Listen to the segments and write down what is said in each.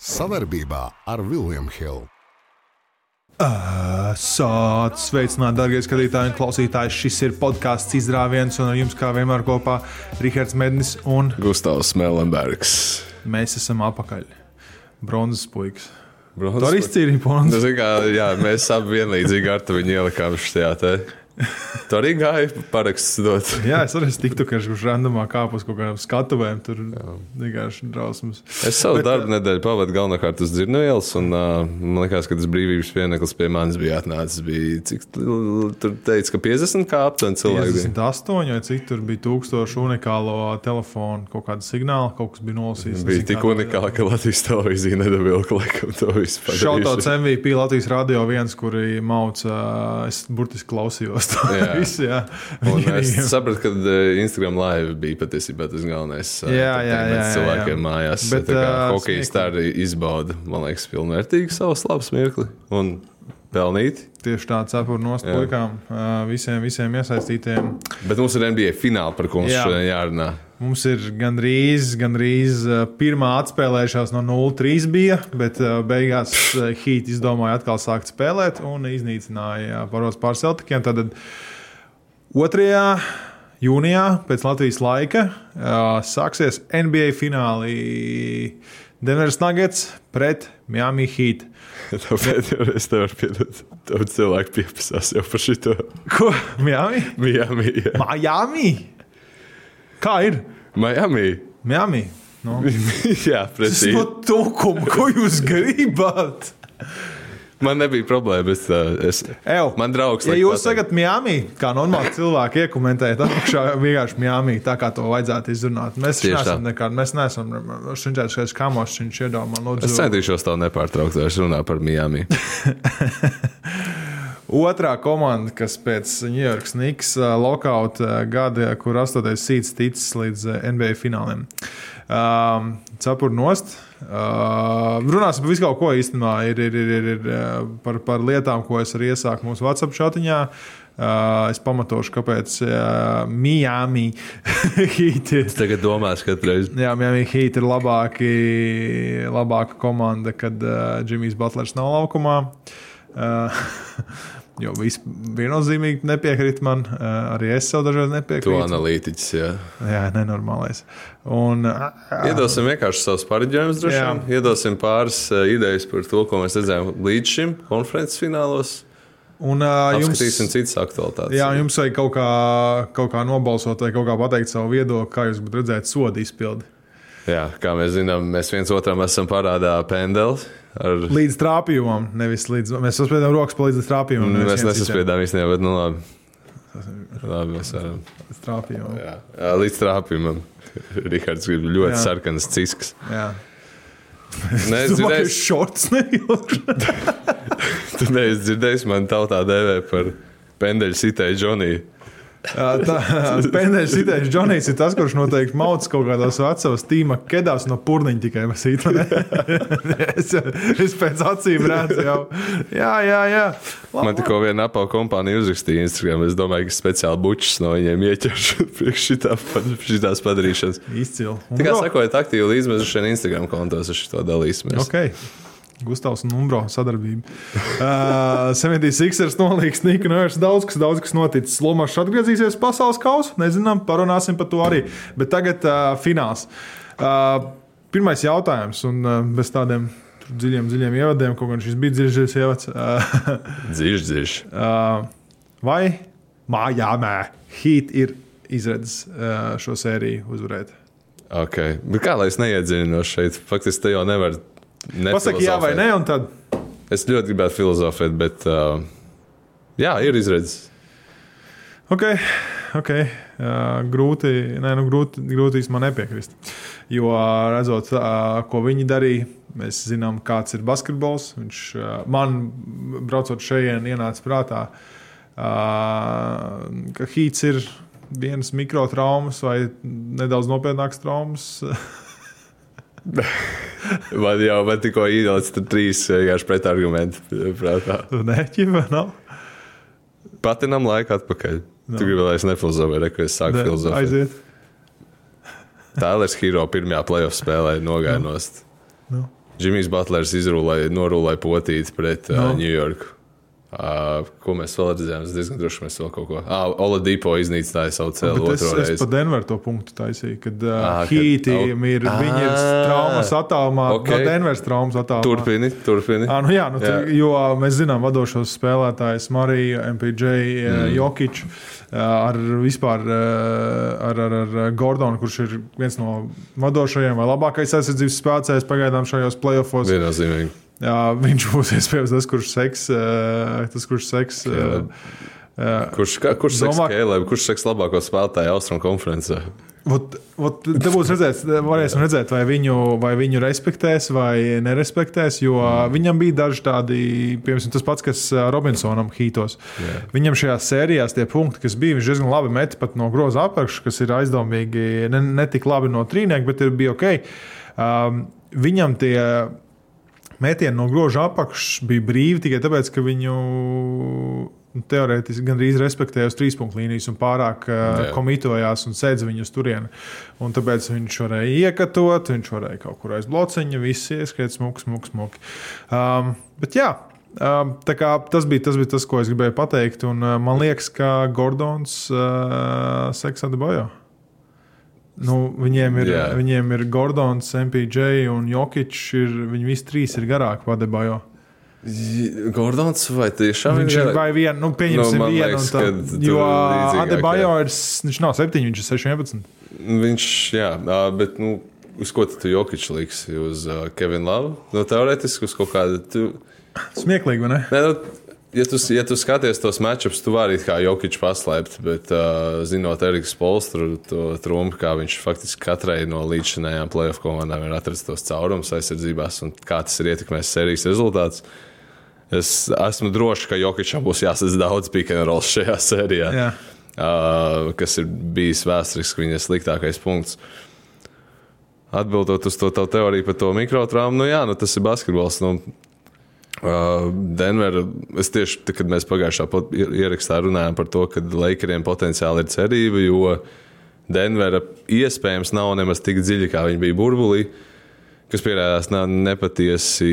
Savarbībā ar Vilniņu Hildu. Sāc, sveicināti, darbie skatītāji un klausītāji. Šis ir podkāsts izrāviens, un ar jums kā vienmēr kopā Rihards Mednis un Gustavs Melenbergs. mēs esam apakaļ. Bronzas puikas. Bronzas Tu arī izcīnīji Nu, jā, mēs abi vienlīdzīgi ar viņu ielikām šajā te. Tu arī gāji paraksts dot. Jā, es arī tiktu, ka viņš randomā kāp uz kaut kādām skatuvēm. Tur vienkārši drausmas. Es savu Bet, darbu nedēļu pavadu galvenokārt uz Dzirnavielas, un uh, man liekas, ka tas brīvības pieneklis pie manis bija atnācis. Bija, cik tu- tur teica, ka 50 kā aptuveni cilvēki bija. 58 vai cik tur bija 1000 unikālo telefonu, kaut kāda signāla, kaut kas bija nolasīts. Bija tik unikāli, ka Latvijas televīzija nedabilka laikam to visu Šautauts. MVP Latvijas radio viens, kuri mauca, es burtiski klausījos to Jā. visu. Jā, Un es sapratu, ka uh, Instagram live bija patiesībā tas galvenais. uh, Jā, jā, jā, jā, Cilvēkiem jā. mājās. Bet, smieklīgi. tā arī izbauda, man liekas, pilnvērtīgi savu slabu smirkli un pelnīt. Tieši tā cepura nost Jā. puikām, ā, visiem, visiem iesaistītiem. Bet mums ir NBA fināli, par ko mums Jā. šodien jārunā. Mums ir gandrīz, gandrīz pirmā atspēlēšanās no 0-3 bija, bet beigās Heat izdomāja atkal sākt spēlēt un iznīcināja paros pār Celtikiem. Tad 2. jūnijā pēc Latvijas laika sāksies NBA fināli Denveras Nuggets pret Miami Heat. Tāpēc es nevaru piedot. Daudz cilvēku piepasās jau par šito. Ko? Miami? Miami. jā. Miami? Kā ir? Miami. Miami. Nu. jā, Tas precīzi. no tukuma, ko jūs gribat? Man nebija problēma. Es, uh, es, Ew, man draugs. ja jūs sakat Miami, kā normāli cilvēki iekomentējat, apakšā vienkārši Miami, tā kā to vajadzētu izrunāt. Mēs neesam nekādi, mēs neesam šķiet šeit kamos, viņš iedomā, Es lūdzu. centīšos tev nepārtraukt, vairs runāt par Miami. Otrā komanda, kas pēc New York Snigs lokauta gada, kur astotais sīts ticis līdz ā, NBA fināliem. Um, Cepur nost. Uh, runāsim par visu kaut ko īstenībā. Ir, ir, ir, ir, ir par, par lietām, ko es arī iesaku mūsu WhatsApp šatiņā. Uh, es pamatošu, kāpēc uh, Miami Heat ir. Es tagad domāju, katru reizi. Jā, Miami Heat ir labāki, labāka komanda, kad uh, Džimijs Butlers nav laukumā. Uh, jo viss viennozīmīgi nepiekrīt man. Uh, arī es sev dažreiz To nepiekrītu. analītiķis. Jā. Jā, nenormālais. Un, Iedosim vienkārši savus pareģojumus, droši vien. Iedosim pāris uh, idejas par to, ko mēs redzējām līdz šim konferences finālos. un uh, jums, citas aktualitātes. jā, jums vajag kaut kā, kaut kā nobalsot vai kaut kā pateikt savu viedokli, kā jūs būtu redzēt sodu izpildi. jā, kā mēs zinām, mēs viens otram esam parādā pendeli. Ar... Līdz trāpījumam, nevis līdz. Mēs uzspiedām rokas līdz trāpījumam. nevis Mēs nesaspriedām īstenībā, bet nu labi. labi mēs varam. Līdz trāpījumam. Jā, jā, līdz trāpījumam. Rihards grib ļoti Jā. sarkanas ciskas. Jā. Nē, Es domāju, ka dzirdēju, šorts neilgšu. tu neesi dzirdējis, man tautā dēvē par pendeļu sitēju Džoniju. Pēdējais sitējis Džonijs ir tas, kurš noteikti mauc kaut kādos vecos tīma kedās no purniņa tikai masīt. es, es pēc acīm redzu jau. Jā, jā, jā. Labi, Man tikko viena apā kompānija uzrakstīja Instagram. Es domāju, ka speciāli bučus no viņiem ieķeršu priekš šitā, šitās padarīšanas. Izcili. Tikai sakojot aktīvi līdzi, mēs šeit Instagram kontos ar šo dalīsimies. Ok. Gustavs un Umbro sadarbība. Uh, 76ers nolīgs Nika Nērs. Daudz kas, daudz kas noticis. Lomačs atgriezīsies pasaules kausā. Nezinām, parunāsim par to arī. Bet tagad uh, fināls. Uh, pirmais jautājums, un uh, bez tādiem dziļiem, dziļiem ievadiem, kaut gan šis bija dziļš, dziļš ievads. Dzīves, dzīves. uh, vai Mājāmē Heat ir izredzes uh, šo sēriju uzvarēt? Okay. Bet kā lai es neiedziļinos šeit? Faktiski te jau nevar. Pasaki jā vai nē, un tad. Es ļoti gribētu filozofēt, bet uh, jā, ir izredzes. Ok, ok. Uh, grūti, nē, nu, grūti, grūti īstenībā nepiekrist. Jo redzot, uh, ko viņi darīja, mēs zinām, kāds ir basketbols. Viņš uh, man, braucot šeit, ienāca prātā, uh, ka hīts ir vienas mikrotraumas vai nedaudz nopietnākas traumas. Man jau man tikko ielicis trīs vienkārši pretargumenti prātā. Neķiva, nav. Patinam laiku atpakaļ. No. Tu gribi, lai es nefilozofēju, re, ka es sāku filozofēt. Aiziet. Tēlers Hero pirmajā playoff spēlē nogāja nost. Nu. Džimijs Butlers izrūlēja, norūlēja potīti pret uh, Nu. Ņujorku. Uh, ko mēs vēl redzējām? Es diezgan droši, mēs vēl kaut ko. Ah, Dīpo iznīcināja savu Bet es, otro es reizi. pa Denveru to punktu taisīju, kad uh, Ā, kad- Hītiem ir, viņi ir traumas attālumā, ok. okay. no Denveras traumas attālumā. Turpini, turpini. À, nu jā, nu, Jā. jā. Jo mēs zinām, vadošos spēlētājus Mariju, MPJ, mm. Jokiču, ar vispār ar, ar, ar Gordonu, kurš ir viens no vadošajiem vai labākais aizsardzības spēlētājs pagaidām šajos playoffs. Viennozīmīgi. Jā, viņš būs iespējams tas, kurš seks. Tas, kurš seks Kurš, kā- kurš seks Domā- Kēlēm, kurš seks labāko spēlētāju Austrum konferencē? Vot, vot, te būs redzēts, varēsim redzēt, vai viņu, vai viņu respektēs vai nerespektēs. Jo viņam bija daži tādi, piemēram, tas pats, kas Robinsonam hītos. Jā. Viņam šajās sērijās tie punkti, kas bija, viņš diezgan labi met pat no groza apakšas, kas ir aizdomīgi, ne, ne tik labi no trīnieka, bet ir bija ok. Um, viņam tie metieni no groza apakšas bija brīvi tikai tāpēc, ka viņu nu, teorētiski gandrīz respektēja uz trīs punktu līnijas un pārāk Jā. uh, komitojās un sēdz viņu uz turieni. Un tāpēc viņš varēja iekatot, viņš varēja kaut kur aiz blociņa, viss ieskriet smuki, smuki, smuki. Um, bet jā. Um, tā kā tas, bija, tas bija tas, ko es gribēju pateikt. Un, uh, man liekas, ka Gordons uh, Seksa de Bojo. Nu, viņiem, ir, Jā. viņiem ir Gordons, MPJ un Jokic. Ir, viņi visi trīs ir garāki par Debajo. Gordons vai tiešām Viņš ir vai viena, nu, pieņemsim, Nu, vienu. liekas, tā- Jo Adebayo ir, viņš nav 7, viņš ir 6, 11. Viņš, jā, bet, nu, uz ko tu Jokic liksi? Uz uh, Kevinu Lavu? Nu, teorētiski uz kaut kādu. Tu, Smieklīgi, vai ne? ne, nu, ja, tu, ja tu skaties tos matčups, tu vari kā Jokic paslēpt, bet, uh, zinot Eriks Polstru, to trumpu, kā viņš faktiski katrai no līdzinājām playoff komandām ir atradzis tos caurumus aizsardzībās un kā tas ir ietekmējis sērijas rezultātus. Es esmu drošs, ka Jokičam būs jāsadz daudz roll šajā sērijā. Jā. uh, kas ir bijis vēsturiski viņa sliktākais punkts. Atbildot uz to teoriju par to mikrotraumu, nu jā, nu tas ir basketbols. Nu, Uh, Denver, es tieši tad, kad mēs pagājušā ierakstā runājām par to, ka Lakeriem potenciāli ir cerība, jo Denvera iespējams nav nemaz tik dziļa, kā viņi bija burbulī, kas pierādās nepatiesi.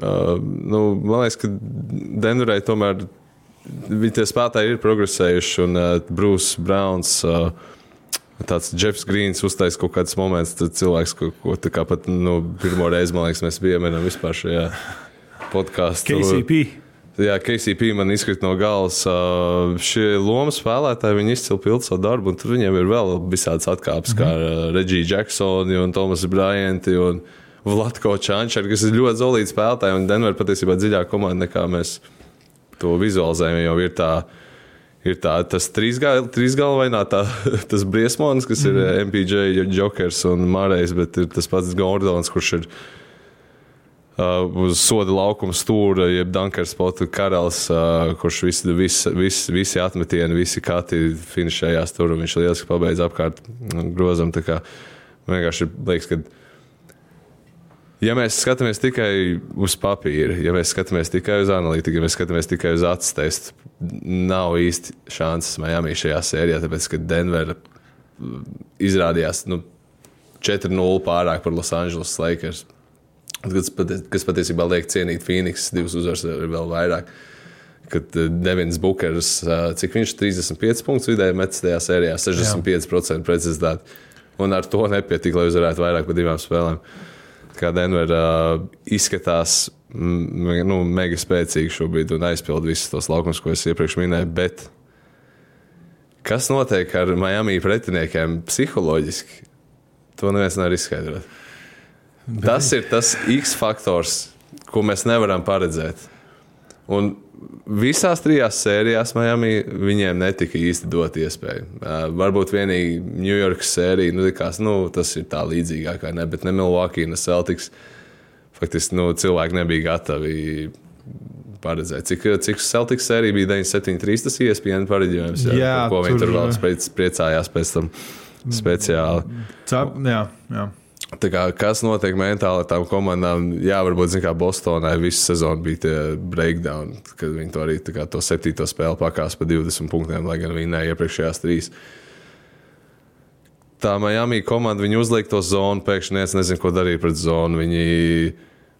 Uh, nu, man liekas, ka Denverai tomēr viņi tie spēlētāji ir progresējuši, un uh, Brūss Browns. Tāds Jeffs Grīns uztaisīja kaut kāds moments, tad cilvēks, ko, ko tā kā pat nu, pirmo reizi, man liekas, mēs pieminam vispār šajā podkāstā. KCP. Jā, KCP man izkrita no galvas. Šie lomu spēlētāji, viņi izcili pildu savu darbu, un tur viņiem ir vēl visādas atkāpes, mm -hmm. kā uh, Reģija Jacksoni un Tomas Bryanti un Vlatko Čančer, kas ir ļoti zelīti spēlētāji, un Denver patiesībā dziļāka komanda nekā mēs to vizualizējam, jau ir tā. Ir tā, tas trīsgalvainā, tā, tas briesmonis, kas ir mm. MPJ, Jokers un Mārējs, bet ir tas pats Gordons, kurš ir uz soda laukuma stūra, jeb Dunkers potu karalis, uh, kurš visi, visi, visi, visi atmetieni, visi kati finišējās tur, un viņš lieliski pabeidz apkārt grozam. Tā kā vienkārši liekas, ka Ja mēs skatāmies tikai uz papīra, ja mēs skatāmies tikai uz analītiku, ja mēs skatāmies tikai uz acu testu, nav īsti šansas Miami šajā sērijā, tāpēc ka Denvera mm, izrādījās nu, 4-0 pārāk par Los Angeles Lakers. Kas, pati, kas patiesībā liek cienīt Phoenix, divas uzvaras vēl vairāk. Kad eh, Devins Bookers, eh, cik viņš 35 punktus vidēji metis tajā sērijā, 65% precizitāti. Un ar to nepietika, lai uzvarētu vairāk par divām spēlēm kā Denver uh, izskatās nu, mega spēcīgi šobrīd un aizpild visus tos laukumus, ko es iepriekš minēju. Bet kas notiek ar Miami pretiniekiem psiholoģiski? To neviens nevar izskaidrot. Tas ir tas X faktors, ko mēs nevaram paredzēt. Un visās trijās sērijās Miami viņiem netika īsti dot iespēju. Varbūt vienīgi New York sērija, nu, likās, nu, tas ir tā līdzīgākā, ne, bet ne Milwaukee, ne Celtics. Faktiski nu, cilvēki nebija gatavi paredzēt. Cik, cik Celtics sērija bija 973, tas E ISPN pareģojums, jā, Jā, ko viņi tur- vēl priecājās pēc tam speciāli. Cep, jā, jā. Tā kā, kas notiek mentāli tām komandām? Jā, varbūt kā Bostonai visu sezonu bija tie breakdown, kad viņi to arī kā, to septīto spēli pakās pa 20 punktiem, lai gan viņi ne iepriekšējās trīs. tā Miami komanda viņi uzliek to zonu, pēkšņi neviens nezina, ko darīt pret zonu. Viņi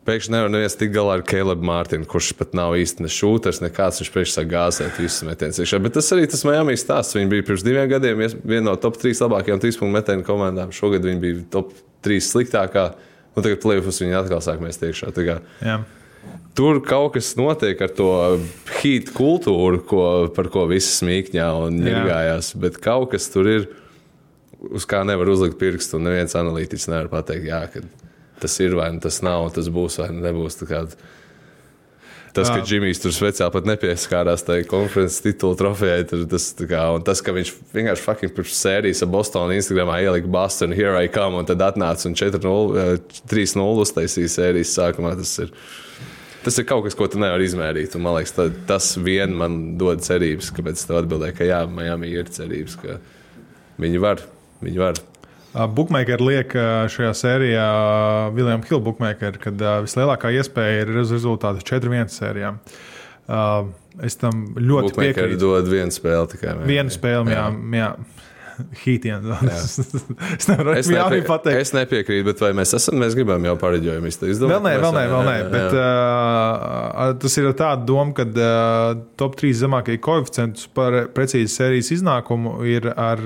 pēkšņi nevar neviens tikt galā ar Kelebu Mārtiņu, kurš pat nav īsti ne šūters, nekāds. Viņš priekšā gāzēt visus metienus iekšā. Bet tas arī tas Miami stāsts. Viņi bija pirms diviem gadiem viena no top 3 labākajām trīspunktu metienu komandām. Šogad viņi bija top 3 sliktākā. Un tagad plēfus viņi atkal sāk mēs iekšā. Jā. Tur kaut kas notiek ar to hītu kultūru, ko, par ko visi smīkņā un ņirgājās. Bet kaut kas tur ir, uz kā nevar uzlikt pirkstu. Un neviens analītiķis nevar pateikt, jā, tas ir vai nu tas nav, tas būs vai nebūs. Tas, ka Džimijs tur speciāli pat nepieskārās tajā konferences titula trofejai, tas, kā, tas, ka viņš vienkārši fucking pirms sērijas ar Bostonu Instagramā ielika Boston, here I come, un tad atnāca un 4-0, 3-0 uztaisīja sērijas sākumā. Tas ir, tas ir kaut kas, ko tu nevari izmērīt. Un, man liekas, tā, tas vien man dod cerības, kāpēc tev atbildēja, ka jā, Miami ir cerības, ka viņi var. Viņi var. Bookmakeri liek šajā sērijā Viljams Hilda bookmakeri, kad vislielākā iespēja ir rezultāts 4-1 sērijā. Es tam ļoti piekrītu. dod vienu spēli tikai. Vienu spēli, jā. jā. jā. Hītiem. es nevaru es, nepie, pateikt. es nepiekrītu, bet vai mēs esam, mēs gribam jau pareģojumu izdarīt? Vēl nē, vēl nē, vēl nē. Bet, uh, tas ir tāda doma, ka uh, top 3 zemākie koeficientus par precīzi sērijas iznākumu ir ar,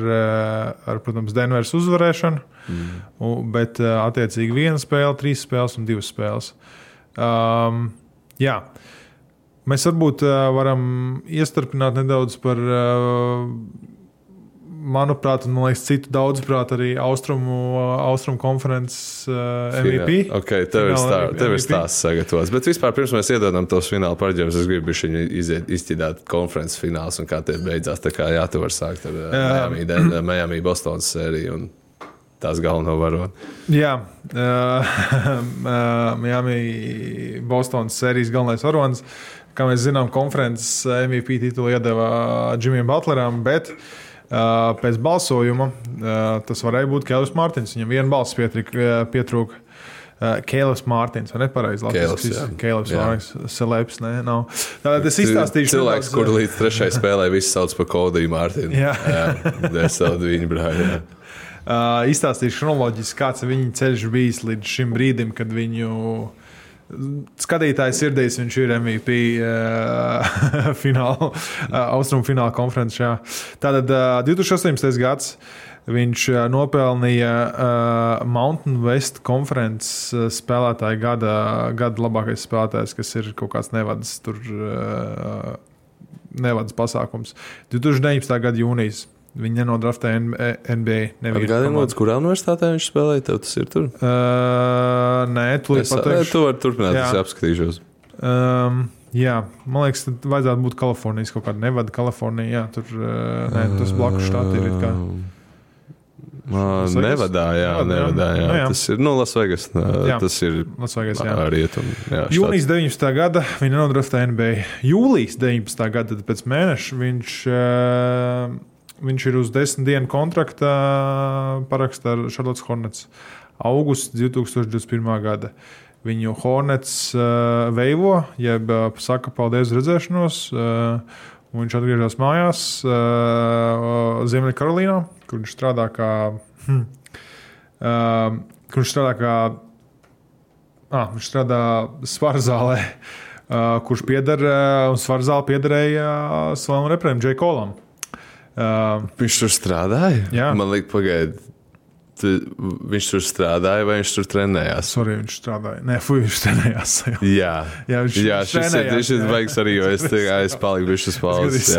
ar protams, Denveras uzvarēšanu, mm. bet uh, attiecīgi viena spēle, trīs spēles un divas spēles. Um, jā. Mēs varbūt uh, varam iestarpināt nedaudz par uh, manuprāt, un man liekas, citu daudzprāt, arī Austrumu, Austrumu konferences uh, MVP. Okay, tev ir, stā, tev ir stāsts sagatavots. Bet vispār, pirms mēs iedodam tos fināla paģēmus, es gribu viņu izķidāt konferences fināls un kā tie beidzās. Tā kā jā, tu vari sākt ar uh, Miami, Den, Miami Bostonas sēriju. Un... Tās galveno varoni. Jā, uh, Miami Bostonas sērijas galvenais varonis. Kā mēs zinām, konferences MVP titulu iedeva Džimijam Butleram, bet uh, Pēc balsojuma tas varēja būt Kēlis Mārtiņš. Viņam viena balss pietrūka. Kēlis Mārtiņš, vai ne? Pareizi. Kēlis Mārtiņš, Selēps. Tātad es izstāstīšu. Cilvēks, kur līdz trešajai spēlē visi sauc par Kodiju Mārtiņu. Jā. jā, Desaudu viņa brāļu. Uh, izstāstīšu chronoloģiski, kāds viņa ceļš bijis līdz šim brīdim, kad viņu uh, skatītājs sirdīs, viņš ir MVP uh, fināla, uh, austrumu fināla konferencē. Tātad uh, 2018. gads. Viņš uh, nopelnīja uh, Mountain West konferences uh, spēlētāja gada, gada labākais spēlētājs, kas ir kaut kāds nevadas, tur, uh, nevadas pasākums. 2019. gada jūnijas. Viņi nenodraftēja NBA. Atgādājot, lūdzu, kurā universitātē viņš spēlēja? Tev tas ir tur? Uh, nē, tu līdz pateikšu. Tu vari turpināt, jā. es apskatīšos. Um, jā, man liekas, tad vajadzētu būt Kalifornijas kaut kāda nevada Kalifornija. Jā, tur uh, ne, tas blakus štāti ir. Uh, nevadā, jā, nevadā, jā. Nu, jā. Tas ir nu, Lasvegas. Jā, tas ir Lasvegas. Rietum, jā, Jūnijas 19. gada viņa nodraftēja NBA. Jūlijas 19. gada pēc mēneša viņš. Uh, Viņš ir uz desmit dienu kontrakta parakstā ar Charlotte Hornets. Augusts 2021. gada. Viņu Hornets uh, veivo, jeb uh, saka paldies redzēšanos. Uh, viņš atgriežas mājās uh, Ziemeļkarolīnā, kur viņš strādā kā. Hmm, uh, kur viņš strādā kā. Ah, viņš strādā svarzālē, uh, kurš pieder uh, un svarzālē piederēja uh, savam reperim, Džekolam. Kolam. Uh, viņš tur strādāja? Jā. Man liekas, pagaidiet. Viņš tur strādāja, vai viņš tur trenējās? Sorry, viņš strādāja. Nē, fuj, viņš trenējās. Jā, jā viņš, jā viņš šis ir, šis ir baigs arī, jo es, tā, es paliku uz pauzes.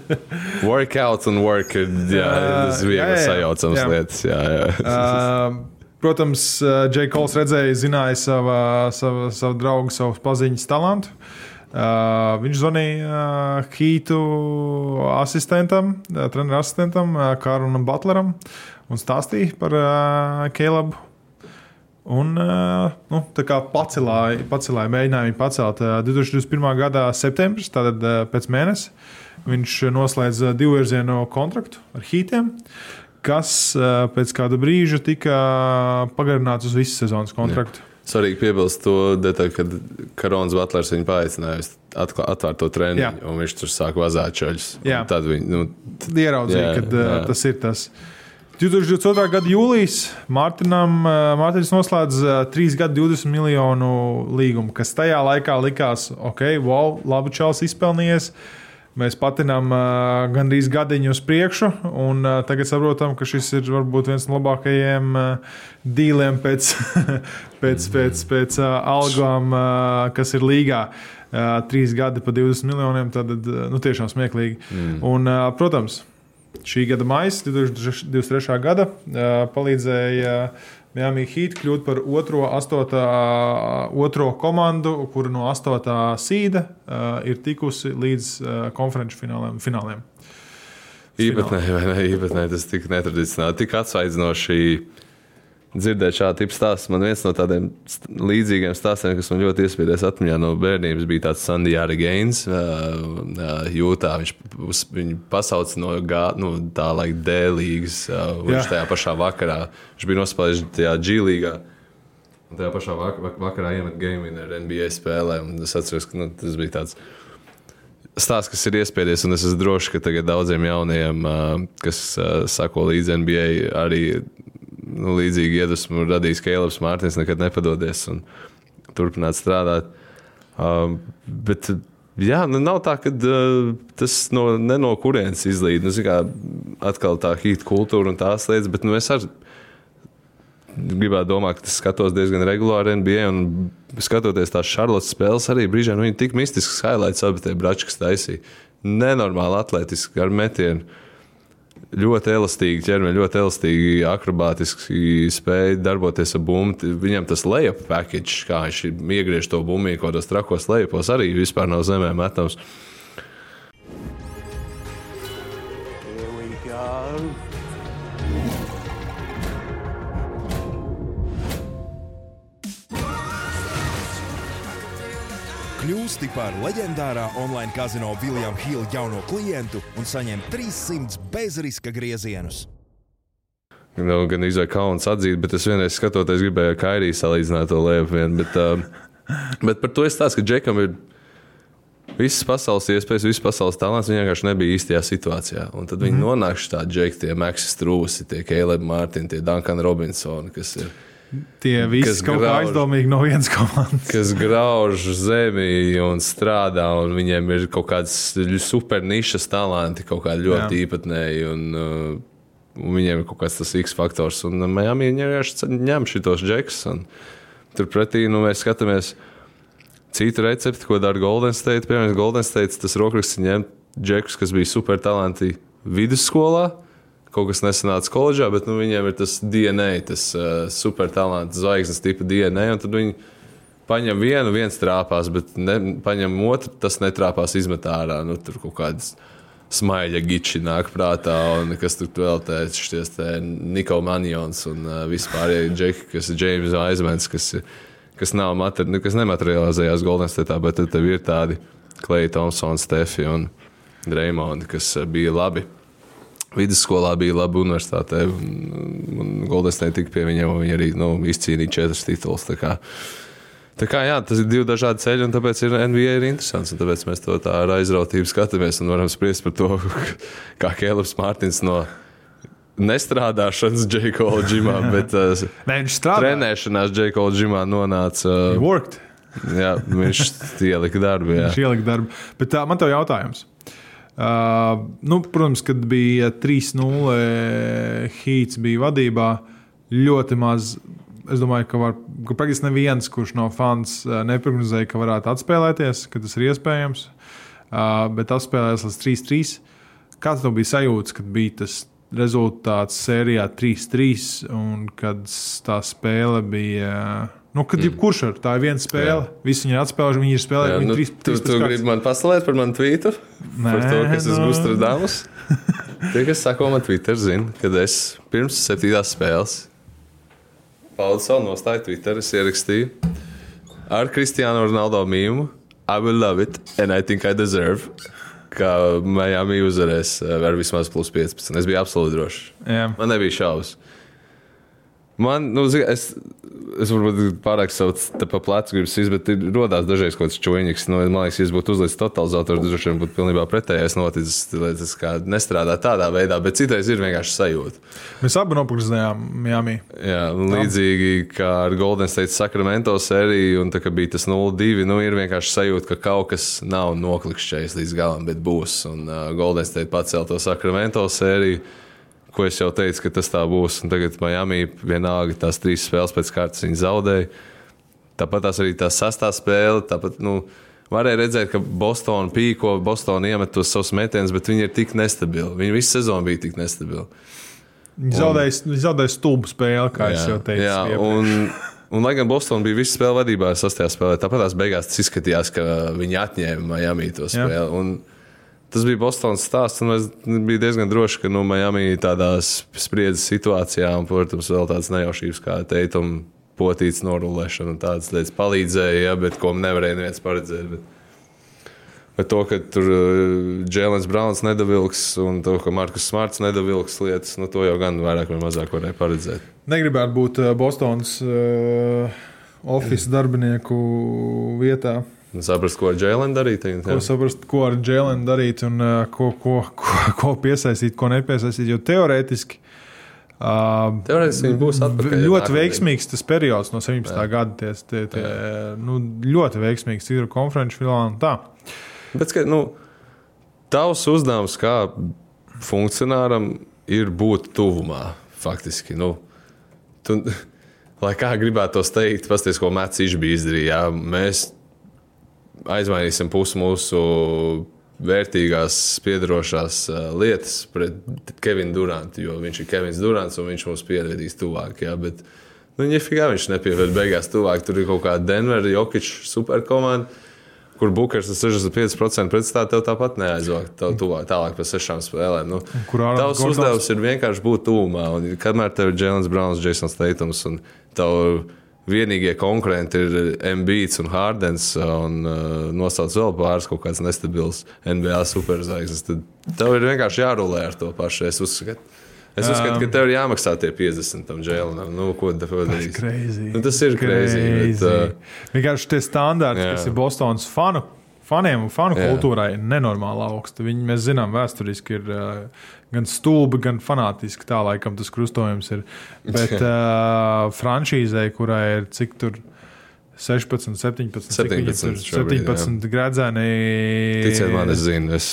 Workout un work ir, jā, tas bija sajaucams jā. lietas. Jā, jā. Uh, protams, Džei Kols redzēja, zināja savu, savu, savu draugu, savu paziņas talantu. Uh, viņš zvanīja uh, Hītu asistentam, uh, treneru asistentam, uh, Kārlim Butleram un stāstīja par uh, Kēlabu. Un uh, nu, tā kā pacelāja, pacelāja mēģināja viņu pacelt uh, 2021. gada septembris, tātad uh, pēc mēneša. Viņš noslēdz uh, divu virzienu kontraktu ar Hītiem, kas uh, pēc kāda brīža tika pagarināts uz visu sezonas kontraktu. Jā. Svarīgi piebilst to detaļu, kad Karons Butlers viņu paaicināja atvērt to treniņu, un viņš tur sāk vazāt čaļus. Tad viņi nu, tad ieraudzīja, ka uh, tas ir tas. 2022. gada jūlijas Mārtiņam, Mārtiņš noslēdz 3 gadu 20 miljonu līgumu, kas tajā laikā likās, ok, wow, labi, Čels izpelnījies. Mēs patinām uh, gandrīz gadiņu uz priekšu, un uh, tagad saprotam, ka šis ir varbūt viens no labākajiem uh, dīliem pēc, pēc, pēc, pēc uh, algām, uh, kas ir līgā. Uh, trīs gadi par 20 miljoniem, tad uh, nu, tiešām smieklīgi. Mm. Un, uh, protams, šī gada maija, 2023. gada, palīdzēja Miami Heat kļūt par otro, astotā, otro komandu, kura no astotā sīda ir tikusi līdz konferenču fināliem. fināliem. Īpatnē, vai ne? Īpatnē tas tik netradicionāli, tik atsvaidzinoši dzirdēt šādu tipu stāstu. Man viens no tādiem līdzīgiem stāstiem, kas man ļoti iespiedies atmiņā no bērnības, bija tāds Sandijāra Gains. Jūtā viņš viņu pasauca no gā, nu, tā laika D līgas. Viņš tajā pašā vakarā, viņš bija nospēlējis tajā G līgā. Un tajā pašā vakarā iemet game ar NBA spēlē. Es atceros, ka nu, tas bija tāds stāsts, kas ir iespiedies, un es esmu drošs, ka tagad daudziem jauniem, kas sako līdzi NBA, arī nu, līdzīgi iedvesmu radījis Kēlers Mārtiņš, nekad nepadodies un turpināt strādāt. Um, bet, jā, nu, nav tā, ka uh, tas no, no kurienes izlīd. Nu, kā, atkal tā hīta kultūra un tās lietas, bet nu, es arī gribētu domāt, ka es skatos diezgan regulāri NBA. Un skatoties tās Charlotte spēles, arī brīžiem nu, viņi tik mistisks highlights abi tie brači, kas taisīja. Nenormāli atletiski ar metienu ļoti elastīgi ķermeņi, ļoti elastīgi, akrobātiski spēja darboties ar bumbu. Viņam tas lejup package, kā viņš iegriež to bumbu kaut kādos trakos lejupos, arī vispār nav zemē metams. Kļūsti par leģendārā online kazino Viljama Hila jauno klientu un saņem 300 bezriska griezienus. Nu, gan izvēlēt kauns atzīt, bet es vienreiz skatoties, gribēju ar Kairiju salīdzināt to liepu. Vien, bet, uh, bet par to es stāstu, ka Džekam ir visas pasaules iespējas, visas pasaules talants. Viņš vienkārši nebija īstajā situācijā. Un tad viņi mm. nonāk šādi Džeki, tie Maksis Trūsi, tie Kēlēbi Mārtiņi, tie Duncan Robinsoni, kas ir Tie visi kaut grauž, kā aizdomīgi no vienas komandas. Kas grauž zemi un strādā, un viņiem ir kaut kāds super nišas talanti, kaut kādi ļoti Jā. īpatnēji. Un, uh, un viņiem ir kaut kāds tas X faktors. Un Miami vienkārši ņem šitos džekus. Turpretī nu, mēs skatāmies citu recepti, ko dara Golden State. Piemēram, Golden State tas rokraksts ņem džekus, kas bija super talanti vidusskolā kaut kas nesanāca koledžā, bet nu, viņiem ir tas DNA, tas uh, supertalants, zvaigznes tipa DNA. Tad viņi paņem vienu, viens trāpās, bet ne, paņem otru, tas netrāpās izmetā ārā. Nu, tur kaut kādas smaiļa giči nāk prātā, un kas tur vēl tāds - šis Niko Manjons un uh, vispārējie džeki, kas ir James Aizmens, kas, kas materi, nu, kas nematerializējās Golden State, bet tad tev ir tādi Klei Thompsons, Stefi un Dreimondi, kas bija labi Vidusskolā bija laba universitāte, un Goldsteina tika pie viņiem, un viņi arī nu, izcīnīja četras titulus. Tā kā, jā, tas ir divi dažādi ceļi, un tāpēc ir NBA ir interesants. Tāpēc mēs to tā ar aizrautību skatāmies un varam spriest par to, kā Kēlers Mārtiņš no nestrādāšanas Džekola ģimā, bet uh, viņš strādā. Trenēšanās Džekola ģimā nonāca. Uh, jā, viņš ielika darbu. Jā. Viņš ielika darbu. Bet tā, man te jautājums. Uh, nu, protams, kad bija 3-0 Hīts bija vadībā, ļoti maz. Es domāju, ka, var, ka praktiski neviens, kurš no fans uh, neprognozēja, ka varētu atspēlēties, ka tas ir iespējams. Uh, bet atspēlējās līdz 3-3. Kāds tev bija sajūta, kad bija tas rezultāts sērijā 3-3 un kad tā spēle bija? Uh, Nu, kad jebkurš ar tā ir viena spēle, visi viņi ir atspēlējuši, viņi ir spēlējuši. Jā, nu, trīs, tu tu gribi man paslēpt par manu tvītu? Nē, par to, kas no. esmu Gustradamus? Tie, kas sako man Twitter, zina, kad es pirms septītās spēles paudu savu nostāju Twitter, es ierakstīju ar Kristiānu Ronaldo mīmu. I will love it and I think I deserve. Kā Miami uzvarēs eh, ar vismaz plus 15. Es biju absolūti drošs. Man nebija šaubas. Man, nu, es, es varbūt pārāk savu te pa plecu gribu sist, bet ir rodās dažreiz kaut kāds čūniņš. Nu, man liekas, ja būtu uzlicis totalizatoru, tad droši vien būtu pilnībā pretējais noticis. Lai tas kā nestrādā tādā veidā, bet citreiz ir vienkārši sajūta. Mēs abi nopakstījām Miami. Jā, līdzīgi kā ar Golden State Sacramento sēriju, un tā bija tas 0-2, nu, ir vienkārši sajūta, ka kaut kas nav noklikšķējis līdz galam, bet būs. Un uh, Golden State pacēla to Sacramento sēriju ko es jau teicu, ka tas tā būs. Un tagad Miami vienalga tās trīs spēles pēc kārtas viņi zaudēja. Tāpat tās arī tā sastā spēle. Tāpat, nu, varēja redzēt, ka Bostonā pīko, Bostonā iemet tos savus metienus, bet viņi ir tik nestabili. Viņi visu sezonu bija tik nestabili. Viņi zaudēja, un, zaudēja stulbu spēli, kā jā, jau teicu. Jā, un, un, lai gan Bostonā bija visu spēli vadībā, sastajā spēlē, tāpat tās beigās tas izskatījās, ka viņi atņēma Miami to spēli. Jā. Un, Tas bija Bostonas stāsts, es biju diezgan drošs, ka nu, Miami tādās spriedzes situācijā, un, protams, vēl tādas nejaušības kā teikuma potīts norulēšana un tādas lietas palīdzēja, ja, bet ko nevarēja neviens paredzēt. Bet, bet to, ka tur Džēlins uh, Browns nedavilks un to, ka Markus Smarts nedavilks lietas, nu, to jau gan vairāk vai mazāk varēja paredzēt. Negribētu būt uh, Bostonas uh, oficiālā darbinieku vietā. Saprast, ko ar Jēlenu darīt. Tagad, ko saprast, ko ar Jēlenu darīt un uh, ko, ko, ko, ko piesaistīt, ko nepiesaistīt. Jo teorētiski. Uh, Teorētiski viņi būs atpakaļ. Ļoti veiksmīgs tas periods no 17. Jā. gada. Ties, tie, tie, nu, ļoti veiksmīgs ir konferenču finālā. Bet, ka, nu, tavs uzdevums kā funkcionāram ir būt tuvumā. Faktiski, nu, tu, lai kā gribētu to teikt, pasties, ko Mēcis bija izdarījis. Mēs aizmainīsim pusi mūsu vērtīgās, piedarošās uh, lietas pret Kevinu Durantu, jo viņš ir Kevins Durants un viņš mums pievedīs tuvāk. Jā, bet, nu, ja figā viņš nepieved beigās tuvāk, tur ir kaut kāda Denver, Jokic superkomanda. Kur Bukers ar 65% pretstāvā tev tāpat neaizvākt tā, tuvāk, tālāk par sešām spēlēm. Nu, tavs uzdevums ir vienkārši būt tūmā. Un, kamēr tev ir Jēlins Browns, Jasons Teitums un tev vienīgie konkurenti ir Mbīts un Hārdens, un uh, nosauc vēl pāris kaut kāds nestabils NBA superzvaigznes. Tad tev ir vienkārši jārulē ar to pašu. Es uzskatu, es uzskatu um, ka tev ir jāmaksā tie 50 tam džēlinam. Nu, ko tev darīs? Nu, tas ir greizi. Uh, vienkārši tie standarti, jā. kas ir Bostonas fanu. Faniem un fanu jā. kultūrai ir nenormāli augsta. Viņi, mēs zinām, vēsturiski ir uh, gan stulbi, gan fanātiski. Tā laikam tas krustojums ir. Bet uh, franšīzē, kurai ir cik tur 16, 17, 17, 17 gradzeni. Ticiet man, es zinu, es,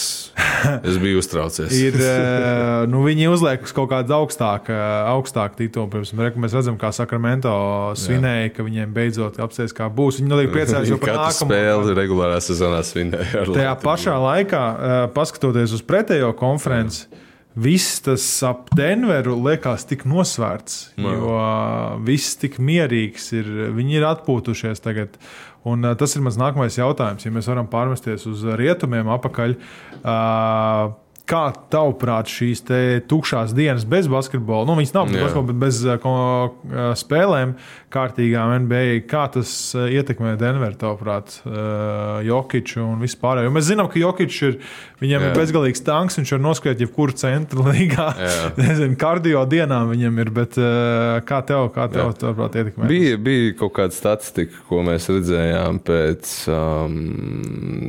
es biju uztraucies. ir, nu, viņi uzliek uz kaut kādu augstāku, augstāku titulu. Piemēram, mēs redzam, kā Sakramento svinēja, ka viņiem beidzot apsēs, kā būs. Viņi noteikti priecājas jau par nākamo spēli regulārā sezonā svinēja. Tajā pašā laikā, paskatoties uz pretējo konferenci. Jā viss tas ap Denveru liekas tik nosvērts, Jā. jo viss tik mierīgs ir. Viņi ir atpūtušies tagad. Un, tas ir mans nākamais jautājums. Ja mēs varam pārmesties uz rietumiem, apakaļ. Uh, Kā tavuprāt, šīs tukšās dienas bez basketbola, nu, viņas nav bez basketbola, bet bez uh, uh, spēlēm, kārtīgām NBA, kā tas uh, ietekmē Denveru, tavuprāt, Jokiču un vispār? Jo mēs zinām, ka Jokičs ir, viņam Jā. ir bezgalīgs tanks, viņš var noskriet jebkuru centru līgā. Nezinu, kardio dienām viņam ir, bet kā tev, kā tev, tavuprāt, ietekmē? Bija, bija kaut kāda statistika, ko mēs redzējām pēc, um,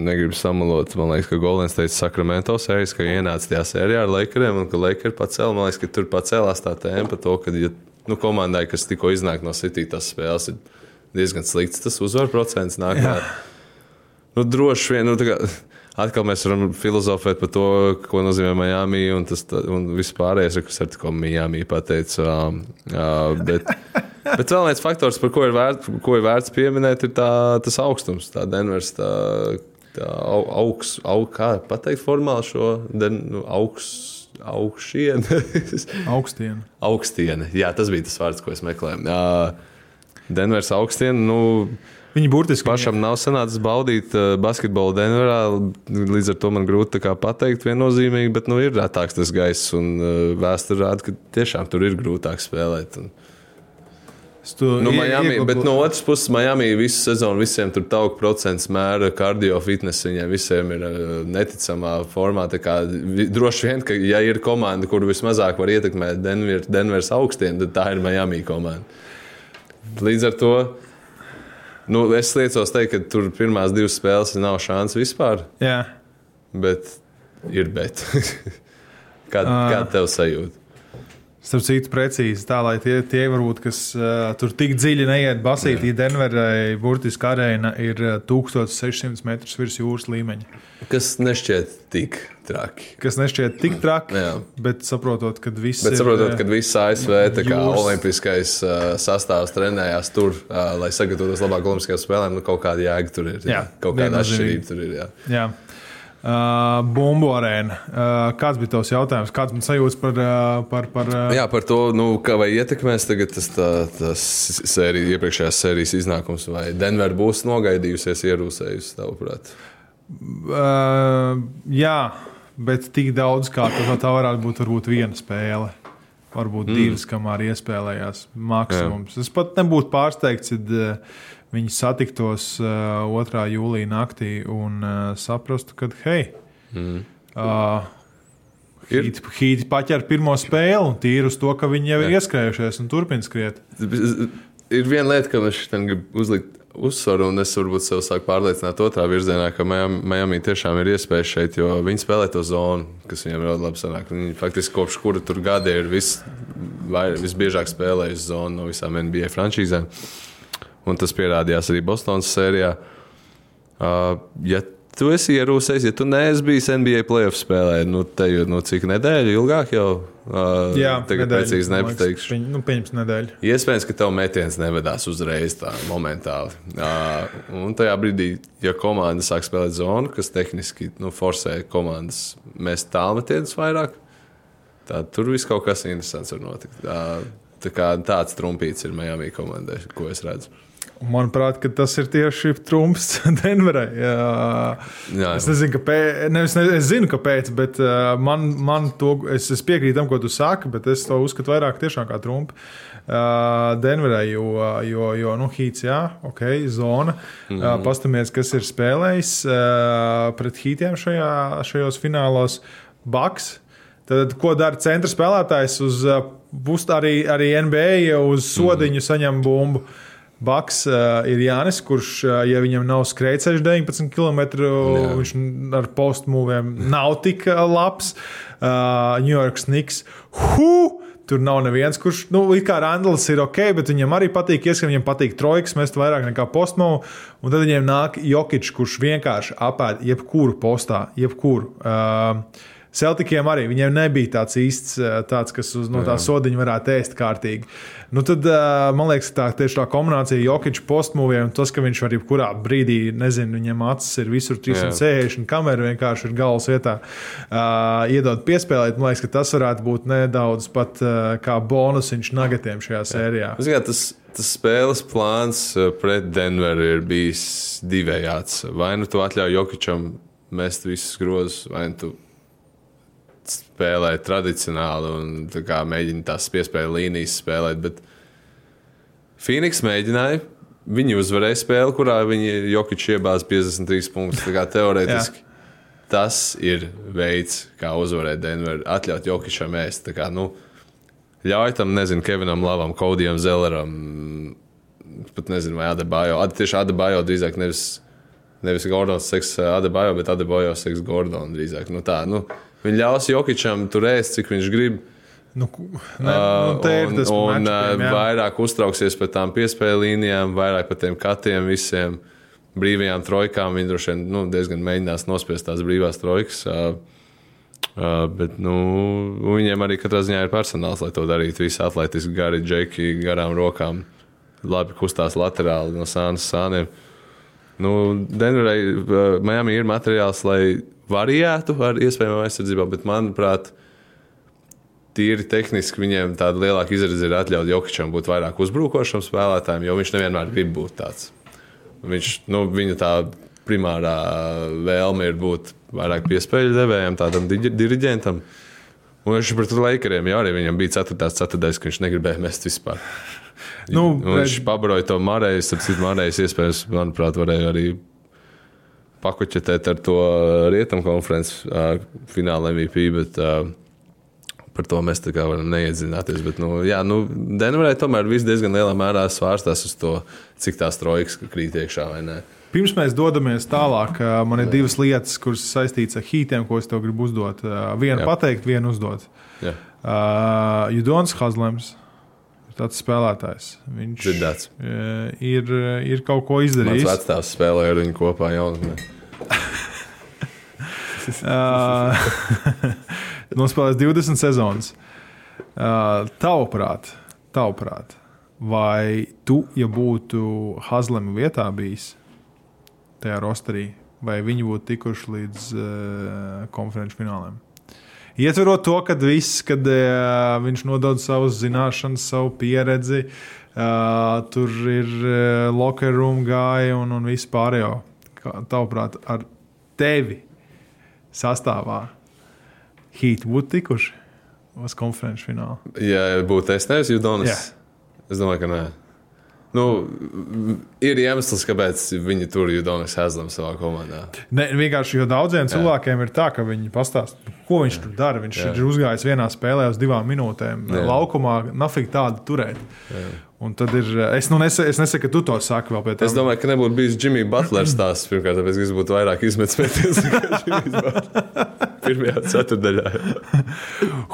negribu samalot, man liekas, ka Golden State Sacramento sērijas, ka ienāk ienāca tajā sērijā ar Lakeriem, un ka Lakers pacēla. Man liekas, ka tur pacēlās tā tēma par to, ka ja, nu, komandai, kas tikko iznāk no City, tas spēles ir diezgan slikts. Tas uzvaru procents nāk. Nu, droši vien. Nu, Atkal mēs varam filozofēt par to, ko nozīmē Miami un, tas, un viss pārējais, kas ir tikko Miami pateicis. Uh, uh, bet, bet vēl viens faktors, par ko ir, vērt, ko ir vērts pieminēt, ir tā, tas augstums, tā Denveras tā augsts, aug, kā pateikt formāli šo nu, augstu augšienu. augstienu. augstienu. Jā, tas bija tas vārds, ko es meklēju. Uh, Denveras augstiena. Nu, Viņi burtiski pašam nav sanācis baudīt uh, basketbolu Denverā. Līdz ar to man grūti pateikt viennozīmīgi, bet nu, ir rētāks tas gaiss. Un uh, vēsture rāda, ka tiešām tur ir grūtāk spēlēt. Un, Tu Nu, Miami, iegūti- bet no otras puses, Miami visu sezonu visiem tur tauku procents mēra kardio fitness. Viņiem visiem ir uh, neticamā formā. Tā Kā, droši vien, ka, ja ir komanda, kur vismazāk var ietekmēt Denver, Denveras augstiem, tad tā ir Miami komanda. Līdz ar to nu, es liecos teikt, ka tur pirmās divas spēles nav šāds vispār, Jā. bet ir bet. kā, Ā. kā tev sajūta? Starp citu, precīzi tā, lai tie, tie varbūt, kas uh, tur tik dziļi neiet basīt, ja Denverai burtiski arēna ir uh, 1600 metrus virs jūras līmeņa. Kas nešķiet tik traki. Kas nešķiet tik traki, Jā. bet saprotot, ka viss Bet ir. saprotot, ka viss ASV jūras- olimpiskais uh, sastāvs trenējās tur, uh, lai sagatavotos labāk Olimpiskajām spēlēm, nu kaut kāda jēga tur ir. Jā, kaut kāda atšķirība tur ir. Jā. Jā. Uh, Bumbu arēna. Uh, kāds bija tavs jautājums? Kāds man sajūta par, uh, par, par uh, jā, par to, nu, kā vai ietekmēs tagad tas, tā, tas sērija, iepriekšējās sērijas iznākums, vai Denver būs nogaidījusies, ierūsējusi, tavuprāt? Uh, jā, bet tik daudz, kā tā, tā varētu būt, varbūt viena spēle. Varbūt mm. divas, kamēr iespēlējās maksimums. Jā. Es pat nebūtu pārsteigts, ja viņi satiktos uh, 2. jūlijā naktī un uh, saprastu, ka, hei, mm. uh, Ir- Hīti, paķer pirmo spēli un tīri uz to, ka viņi jau ir ieskrējušies un turpina skriet. Ir viena lieta, ka es tam gribu uzlikt uzsvaru, un es varbūt sev sāku pārliecināt otrā virzienā, ka Miami, tiešām ir iespēja šeit, jo viņi spēlē to zonu, kas viņiem ļoti labi sanāk. Viņi faktiski kopš kura tur gadi ir vis, vai, visbiežāk spēlējuši zonu no visām NBA frančīzēm. Un tas pierādījās arī Bostonas sērijā. Uh, ja tu esi ierūsējis, ja tu neesi bijis NBA playoff spēlē, nu, te jau nu, cik nedēļu ilgāk jau uh, Jā, tagad nedēļa, precīzi nepateikšu. Pieņ, nu, pieņems nedēļu. Iespējams, ka tev metiens nevedās uzreiz tā momentāli. Uh, un tajā brīdī, ja komanda sāk spēlēt zonu, kas tehniski nu, forsē komandas mest tālmetienus vairāk, tad tur viss kaut kas interesants var notikt. Uh, tā kā tāds trumpīts ir Miami komandai, ko es redzu. Manuprāt, tas ir tieši trumps Denverai. Jā. Jā, Es nezinu, kāpēc, nevis, ne, es zinu, kāpēc, bet uh, man, man to, es, es piekrītu tam, ko tu saki, bet es to uzskatu vairāk kā trumpu. Uh, Denverai, jo, jo, jo nu, hīts, jā, ok, zona. Mm -hmm. uh, Pastāmies, kas ir spēlējis uh, pret hītiem šajā, šajos finālos. Baks. Tad, ko dara centra spēlētājs? Uz uh, bus arī, arī NBA uz sodiņu saņem bumbu. Baks uh, ir Jānis, kurš, uh, ja viņam nav skrejceļš 19 km, Jā. viņš ar postmūviem nav tik uh, labs. Uh, New York Snigs. Hu! Tur nav neviens, kurš, nu, kā Randls ir ok, bet viņam arī patīk, ieskatīt, viņam patīk trojkas, mest vairāk nekā postmūvu. Un tad viņiem nāk Jokic, kurš vienkārši apēd jebkuru postā, jebkuru. Uh, Celtikiem arī viņiem nebija tāds īsts, eh, tāds, kas uz no tā sodiņa varētu ēst kārtīgi. Nu, tad, eh, man liekas, tā tieši tā kombinācija Jokiča postmūviem un tas, ka viņš var jebkurā brīdī, nezinu, viņam acis ir visur 360 un kamera vienkārši ir galvas vietā, uh, iedod piespēlēt. Man liekas, ka tas varētu būt nedaudz pat uh, kā bonusiņš nagatiem šajā sērijā. Es domāju, tas, tas spēles plāns pret Denveru ir bijis divējāds. Vai nu tu atļauj Jokičam mest visus grozus, vai nu tu spēlē tradicionāli un tā mēģina tās piespēļu līnijas spēlēt. Bet Phoenix mēģināja. Viņi uzvarēja spēli, kurā viņi Jokic iebāza 53 punktus. Teorētiski tas ir veids, kā uzvarēt Denveru. Atļaut Jokičam ēst. Kā, nu, ļauj tam, nezinu, Kevinam Lavam, Kodijam Zelleram, pat nezinu, vai Adebayo. Ad, tieši Adebayo drīzāk nevis, nevis Gordons seks Adebayo, bet Adebayo seks Gordonu drīzāk. Nu, tā, nu, viņi ļaus Jokičam tur ēst, cik viņš grib. Nu, ne, nu, tas un, un matchupiem, uh, jā. vairāk uztrauksies par tām piespēju līnijām, vairāk par tiem katiem visiem brīvajām trojkām. Viņi droši vien nu, diezgan mēģinās nospiest tās brīvās trojkas. Uh, Uh, bet nu, viņiem arī katrā ziņā ir personāls, lai to darītu. Visi atletiski, gari, džeki, garām rokām, labi kustās laterāli no sānas sāniem. Nu, Denverai, uh, Miami ir materiāls, lai variētu ar iespējamām aizsardzībām, bet manuprāt, tīri tehniski viņiem tāda lielāka izredzes ir atļaut Jokičam būt vairāk uzbrukošam spēlētājam, jo viņš nevienmēr grib būt tāds. Viņš, nu, viņa tā primārā vēlme ir būt vairāk piespēļu devējam, tādam diriģentam. Un viņš pret Lakeriem jau arī viņam bija 4. ceturtais, ka viņš negribēja mest vispār. Nu, Un viņš pabaroja to Marēju. Starp citu, Marējas iespējams, manuprāt, varēja arī pakuķetēt ar to rietumu konferences uh, fināla MVP. Bet, uh, Par to mēs tā kā varam neiedzināties. Bet, nu, jā, nu, Denverē tomēr viss diezgan lielā mērā svārstās uz to, cik tās trojkas krīt iekšā vai nē. Pirms mēs dodamies tālāk, man ir divas lietas, kuras saistītas ar hītiem, ko es tev gribu uzdot. Vienu Jā. pateikt, vienu uzdot. Jā, Uh, Judons Hazlems ir tāds spēlētājs. Viņš dzirdēts. ā, ir, ir kaut ko izdarījis. vecāks spēlēja ar viņu kopā jaunatnē. Uh, Nospēlējis 20 sezonas. Tavuprāt, tavuprāt, vai tu, ja būtu Hazlema vietā bijis tajā rosterī, vai viņi būtu tikuši līdz uh, konferenču fināliem? Ietverot to, ka viss, kad uh, viņš nodod savas zināšanas, savu pieredzi, uh, tur ir uh, locker room gāja un, un viss pārējo. Tavuprāt, ar tevi sastāvā Heat būtu tikuši uz konferenču finālu. Ja būtu es, nevis Judonis, Jā. es domāju, ka nē. Nu, ir iemesls, kāpēc viņi tur Judonis Hazlam savā komandā. Ne, vienkārši, jo daudziem Jā. cilvēkiem ir tā, ka viņi pastāsta, ko viņš Jā. tur dara. Viņš Jā. ir uzgājis vienā spēlē uz divām minūtēm. Jā. Laukumā nafīgi tādu turēt. Jā. Un tad ir. Es, nu nesaku, es nesaku, ka tu to saki vēl Es tam. domāju, ka nebūtu bijis Jimmy Butlers tās pirmkārt, tāpēc, es būtu vairāk izmetis mēties nekā Jimmy's Butlers. Pirmajā ceturdaļā.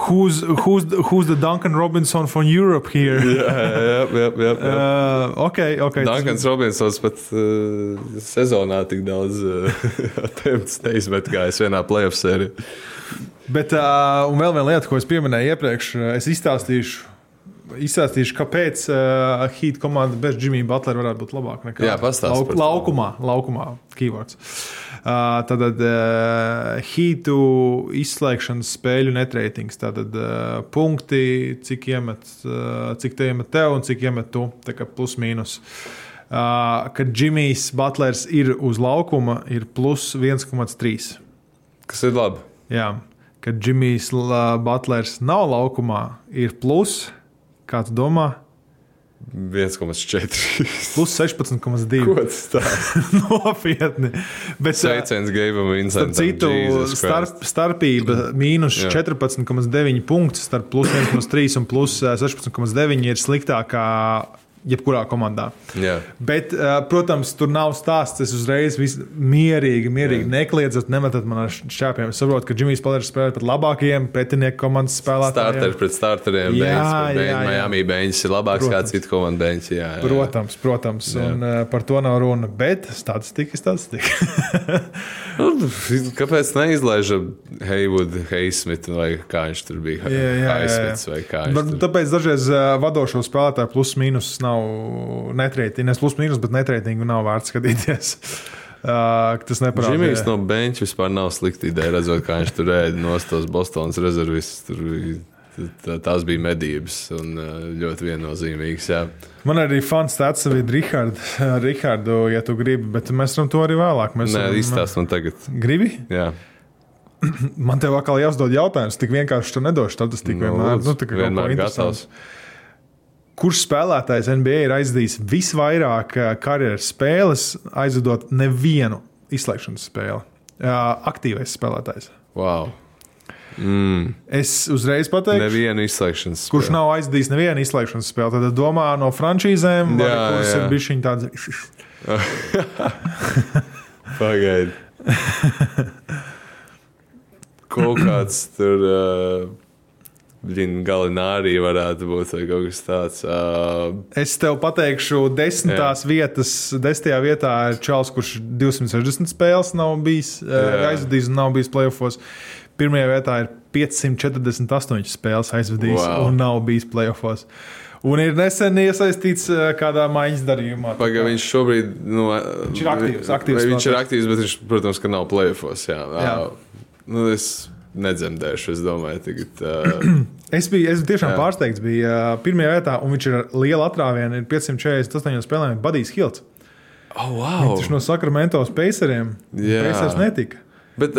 Who's, who's, who's the Duncan Robinson from Europe here? Jā, jā, jā, jā, jā. Uh, ok, ok. tas- Dankans Robinsons pat uh, sezonā tik daudz uh, attempts neizmet kā es vienā playoff sērijā. Bet uh, vēl viena lieta, ko es pieminēju iepriekš, uh, es izstāstīšu. Izstāstīšu, kāpēc uh, Heat komanda bez Jimmy Butlera varētu būt labāka nekā par to. laukumā. Laukumā, keywords. Tad uh, Heatu izslēgšanas spēļu netreitings. Tātad punkti, cik iemet, cik te iemet tev un cik iemet tu. Tā kā plus mīnus. Kad Jimmy's Butlers ir uz laukuma, ir plus 1,3. Kas ir labi? Jā, kad Džimijs Butlers nav laukumā, ir plus, kā tu domā, 1,4. plus 16,2. Ko tas tā? Nopietni. Bet, Sveiciens Starp Vincentam. citu, starp, starpība mīnus Jā. 14,9 punktus starp plus 1,3 un plus ā, 16,9 ir sliktākā jebkurā komandā. Jā. Bet, ā, protams, tur nav stāsts. Es uzreiz mierīgi, mierīgi Jā. nekliedzat, nemetat man ar šķēpiem. Es saprotu, ka Džimijs Palers spēlē pat labākajiem pretinieku komandas spēlētājiem. Starteri pret starteriem. Jā, pret jā, jā. Miami beņķis ir labāks kā Protams. citu komandu beņķi. Jā, jā. Protams, protams, Jā. un uh, par to nav runa. Bet statistika ir statistika. Nu, kāpēc neizlaižam Heivudu, Heismitu vai kā viņš tur bija? Jā, jā, jā, jā. Vai kā viņš Tāpēc dažreiz uh, vadošo spēlētāju plus-mínus nav netrētīgi. Es plus-mínus, bet netrētīgi nav vērts skatīties. Uh, tas neparādās. Džimijs no beņķa vispār nav slikta ideja. Redzot, kā viņš tur ēda no tos Bostonas rezervistus. Tās bija medības un ļoti viennozīmīgas. Jā. Man arī fans tāds bija Rihards, Rihardu, ja tu gribi, bet mēs varam to arī vēlāk. Mēs Nē, varam- izstāst man tagad. Gribi? Jā, Man te atkal jāuzdod jautājums. Tik vienkārši tu nedošu statistiku. Nu, vienmēr, lūdzu, nu, tā kā vienmēr gatavs. Kurš spēlētājs NBA ir aizdījis visvairāk eh, karjeras spēles, aizvedot nevienu izslēgšanas spēli? Eh, Aktīvais spēlētājs. Wow. Mm, Es uzreiz pateikšu, nevienu izslēgšanas. kurš spēli. nav aizdījis nevienu izslēgšanas spēli. Tad domā no frančīzēm, vai Jā, kuras jā. ir bijis viņa tāds. Pagaidi. Kaut kāds tur. Uh, galinārija varētu būt vai kaut kas tāds. Uh, Es tev pateikšu, desmitās jā. vietas, desmitajā vietā ir Čāls, kurš 260 spēles nav bijis Jā. aizvadījis un nav bijis playoffs. Pirmajā vietā ir 548 spēles aizvadījis Wow. un nav bijis playoffs. Un ir nesen iesaistīts kādā maiņas darījumā. Pagaidām, viņš šobrīd nu, Viņš ir aktīvs, aktīvs Viņš ir aktīvs, bet viņš, protams, ka nav plēfos. Jā, Jā. Nu, es nedzemdēšu, es domāju, tagad. Uh, Es biju es tiešām Jā. pārsteigts. Bija pirmajā vietā, un viņš ir ar lielu atrāvienu, ir 548 spēlēm, Badijs Hilts. oh, wow! Viņš no Sakramento Spaceriem Jā. Pacers netika. Bet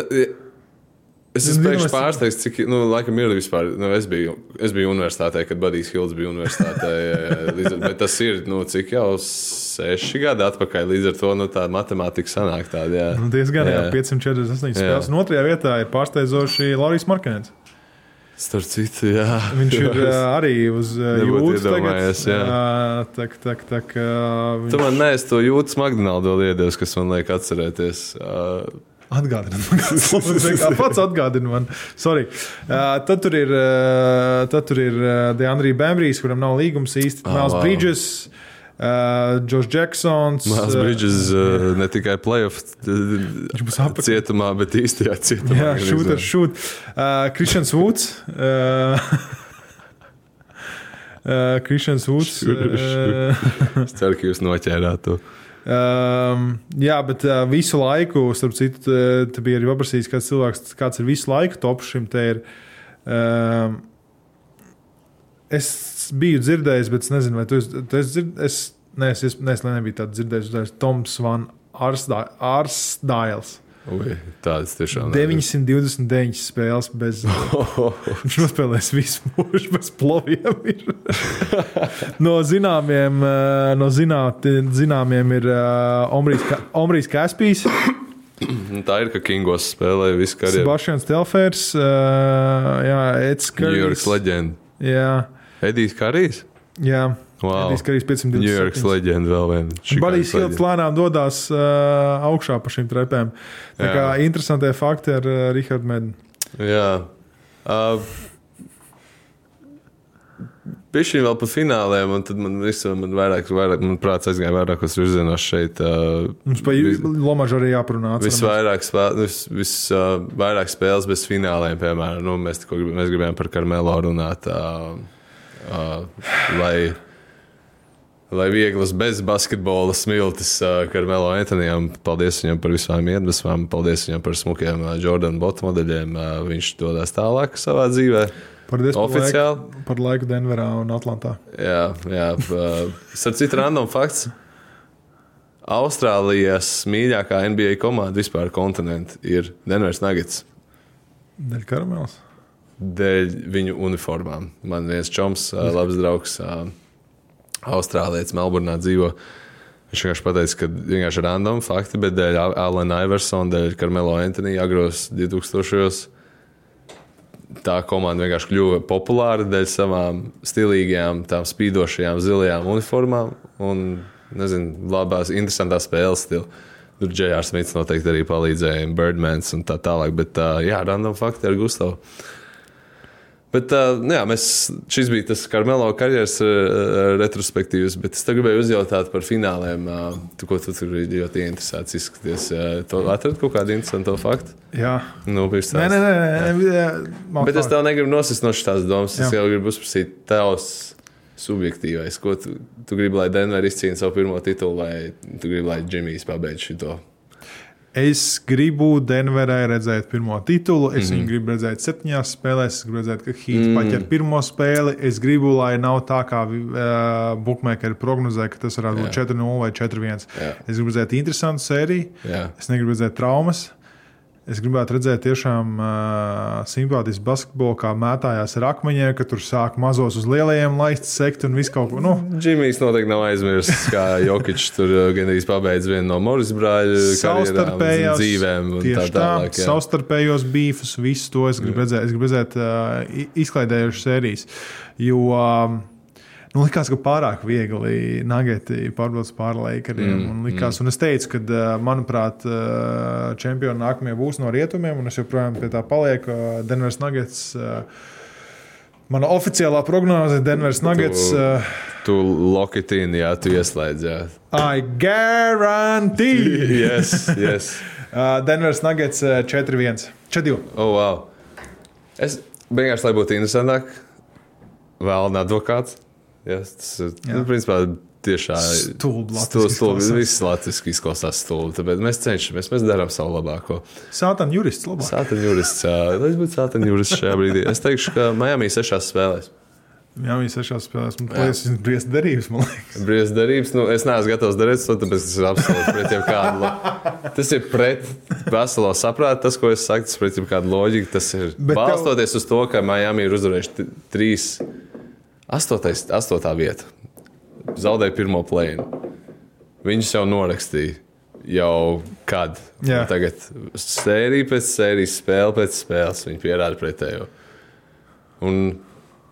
Es esmu es- pārsteigts, cik nu, laikam ir vispār. Nu, es, biju, es biju universitātē, kad Badijs Hilds bija universitātē. līdz Bet tas ir nu, cik jau seši gadi atpakaļ. Līdz ar to nu, tā matemātika sanāk tāda. Jā. Nu, diezgan, jā, Jā. 548 Jā. spēles. Un otrajā vietā ir pārsteidzoši Laurijs Markets. Starp citu, jā. Viņš ir uh, arī uz Nebūtu jūtas iedomājies, jā. Tak, tak, tak, uh, Tu viņš man neesi to jūtas Magnālu vēl iedevis, kas man liek atcerēties. Uh, atgādina man. Pats atgādina man. Sorry. Uh, tad tur ir, uh, tad tur ir uh, Deandrija Bembrijs, kuram nav līgums īsti. Ah, Mēls wow. Bridges, uh, Jacksons. Mans uh, Bridges uh, ne tikai playoff Viņš būs uh, cietumā, bet īstajā cietumā. Jā, šūta, Woods. Uh, uh, Kristians Woods. Uh, Es ceru, ka jūs noķērāt to. Um, jā, bet uh, visu laiku, starp citu, te bija arī paprasījis, kāds cilvēks, kāds ir visu laiku top šim te ir. Um, es biju dzirdējis, bet es nezinu, vai tu tu esi dzirdējis. Es, nē, es, es, es nebiju tādu dzirdējis. Tas ir Toms Van Arsdāls. Tādas tiešām. 929 spēles bez. Viņš nospēlēs visu mūžu bez ploviem. ir. no zināmiem, eh, no zināt, zināmiem ir eh, Omrijs Ka- Omrijs Kaspijs, Nu, Tā ir, ka Kingos spēlēja visu karjeru. Sebastians Telfers, eh, jā, Eds Ņujorkas Karijs. leģenda. Jā, Edijs Karijs. jā. Wow. Edijs Karijs 527. Ņujorkas leģenda vēl viena. Badijs Hilds lēnām dodas uh, augšā pa šīm trepēm. Tā Jā. kā interesantie fakti ar uh, Rihardu Mednu. Jā. Uh, Pišķiņ vēl par fināliem, un tad man visu, man vairāk, vairāk man prāts aizgāja vairākos virzienos šeit. Uh, Mums pa vis- Lomažu arī atceramies. Visvairāk, spēl, vis, vis, uh, vairāk spēles bez fināliem, piemēram, nu, mēs, grib, mēs gribējām par Karmelo runāt. Uh, lai, lai vieglas bez basketbola smiltis uh, Karmelo Antonijam, paldies viņam par visām iedvesmām, paldies viņam par smukiem uh, Jordan Botu modeļiem. Uh, viņš dodas tālāk savā dzīvē. Paldies par Oficiāli. laiku, par laiku Denverā un Atlantā. Jā, jā starp citu, random fakts. Austrālijas mīļākā NBA komanda vispār kontinentā ir Denveras Nuggets. Dēļ karamels. Dēļ viņu uniformām. Man viens čoms, labs draugs, Austrālijas Melburnā dzīvo. Viņš vienkārši pateica, ka vienkārši random fakti, bet dēļ Alana Iversona, dēļ Karmelo Antonija agros 2000. Tā komanda vienkārši kļuva populāra dēļ savām stilīgajām, tām spīdošajām zilajām uniformām un, nezinu, labās, interesantās spēles stila. Tur Džejārs Smits noteikti arī palīdzēja, Birdmans un tā tālāk. Bet, uh, jā, random fakti ar Gustavu. Bet, uh, jā, mēs, šis bija tas Karmelo karjeras uh, retrospektīvs, bet es gribēju uzjautāt par fināliem. Uh, tu, ko tu tur biji ļoti interesēts izskaties? Uh, tu atradi kaut kādu interesantu faktu? Jā, Nu, nē, nē, nē, nē. nē, nē. Bet es tev negribu nosist no šīs domas. Es Jā. jau gribu uzprasīt tavs subjektīvais. Ko tu, tu gribi, lai Denver izcīnītu savu pirmo titulu, vai tu gribi, lai Džimijs pabeigtu šo? Es gribu Denverai redzēt pirmo titulu. Es mm Mhm. -hmm. viņu gribu redzēt septiņās spēlēs. Es gribu redzēt, ka Heat mm. paķer pirmo spēli. Es gribu, lai nav tā, kā uh, Bookmakeri prognozē, ka tas varētu būt 4-0 vai 4-1. Jā. Es gribu redzēt interesantu sēriju. Jā. Es negribu redzēt traumas. Es gribētu redzēt tiešām uh, simpātisku basketbolu, kā mētājās ar akmeņiem, ka tur sāk mazos uz lielajiem laist sekt un visu kaut ko. Nu, Džimijs noteikti nav aizmirsis, kā Jokic tur uh, gandrīz pabeidz vienu no Moris brāļa savstarpējās dzīvēm. un tieši Tā tālāk, jā. savstarpējos beefus, visu to es gribu redzēt. Es gribu redzēt uh, izklaidējušas sērijas. Jo um, nu, likās, ka pārāk viegli nageti pārbrauc pāri laikiem. Mm, un, likās, mm. un es teicu, ka, manuprāt, čempioni nākamie būs no rietumiem, un es joprojām pie tā palieku. Denveras Nuggets. Mana oficiālā prognoze ir Denveras Nuggets. Tu- Tu lokitīni, jā, tu ieslēdz. Jā. I guarantee! Yes, yes. Denveras Nuggets uh, 4-1. 4-2. Oh, wow. Es vienkārši, lai būtu interesantāk, vēl un advokāts. Yes, tas ir, nu, principā, tiešā Stulbi viss latviski izklausās stulbi. Tāpēc mēs cenšamies, mēs darām savu labāko. Sātan jurists labāk. Sātaņu jurists, jā, lai es būtu sātaņu jurists šajā brīdī. Es teikšu, ka Miami sešās spēlēs. Jā, viņš sešās spēlēs. Man liekas, tas ir. Brīvs darības, nu, es neesmu gatavs darīt to, tāpēc tas ir absolūti pret jebkādu. Tas ir pret veselo saprātu, tas, ko es saku, tas pret jebkādu loģiku. Tas ir Bet tev- balstoties uz to, ka Miami ir uzvarējuši trīs, astotais, astotā vieta. Zaudēja pirmo plēnu. Viņus jau norakstīja. Jau kad? Jā. Un Tagad sērija pēc sērijas, spēle pēc spēles. Viņi pierāda pretējo. Un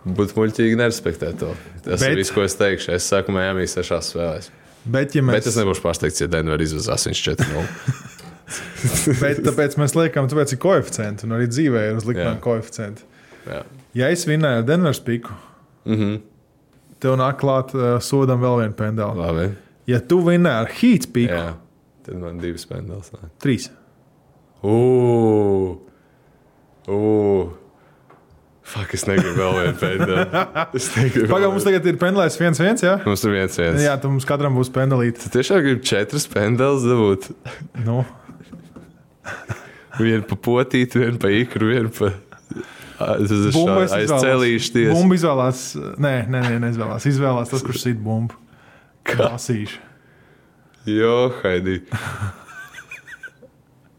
būtu muļķīgi nerespektēt to. Tas Bet... Bet- ir viss, ko es teikšu. Es saku, Miami sešās spēlēs. Bet, ja Bet mēs, es nebūšu pārsteigts, ja Denver izvazās viņš 4-0. bet tāpēc mēs liekam, tāpēc ir koeficienti. Un arī dzīvē ir uz likuma Jā. koeficienti. Jā. Ja es vinnēju ar Denveras piku, Mm -hmm. tev nāk klāt uh, sodam vēl vienu pendeli. Labi. Ja tu vinnēji ar Jā. Tad man divas spēles. trīs. Ugh! Ugh! Fuck, es negribu vēl vienu negribu. Pagaidām, mums tagad ir pendelēs viens, viens. Jā, Mums ir viens viens. jā tad mums katram būs pendelīte. Tu tiešām gribi četras pendeles dabūt. Nu, Vienu pa potīti, vienu pa ikru, vienu pa bumbu es aiz izvēlos. celīšu tiesu. Bumbu izvēlās. Nē, nē, nē neizvēlās. Izvēlās tas, kurš sit bumbu. Kā? Lasīšu. Jo, Haidī.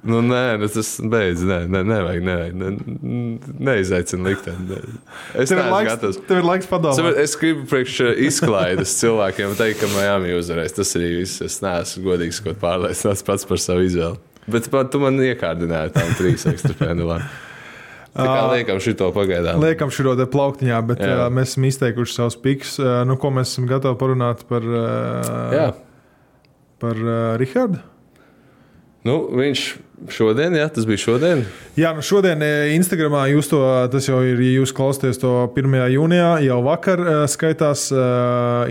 Nu, nē, nu, tas beidz. Nē, nē, nevajag. nevajag ne, neizaicina likteni. Ne. Es Tev ir laiks, gatavs. tev ir laiks padomāt. Es gribu priekš uh, izklaides cilvēkiem teikt, ka Miami uzvarēs. Tas arī viss. Es neesmu godīgs, ko pārliecināts pats par savu izvēli. Bet tu man iekārdināji tam trīs ekstra pendelām. Kā liekam šito pagaidām. Liekam šo te plauktiņā, bet Jā. uh, mēs esam izteikuši savus pikus. Uh, nu, ko mēs esam gatavi parunāt par, uh, Jā. par uh, Rihardu? Nu, viņš šodien, jā, tas bija šodien. Jā, nu šodien Instagramā jūs to, tas jau ir, ja jūs klausāties to 1. jūnijā, jau vakar skaitās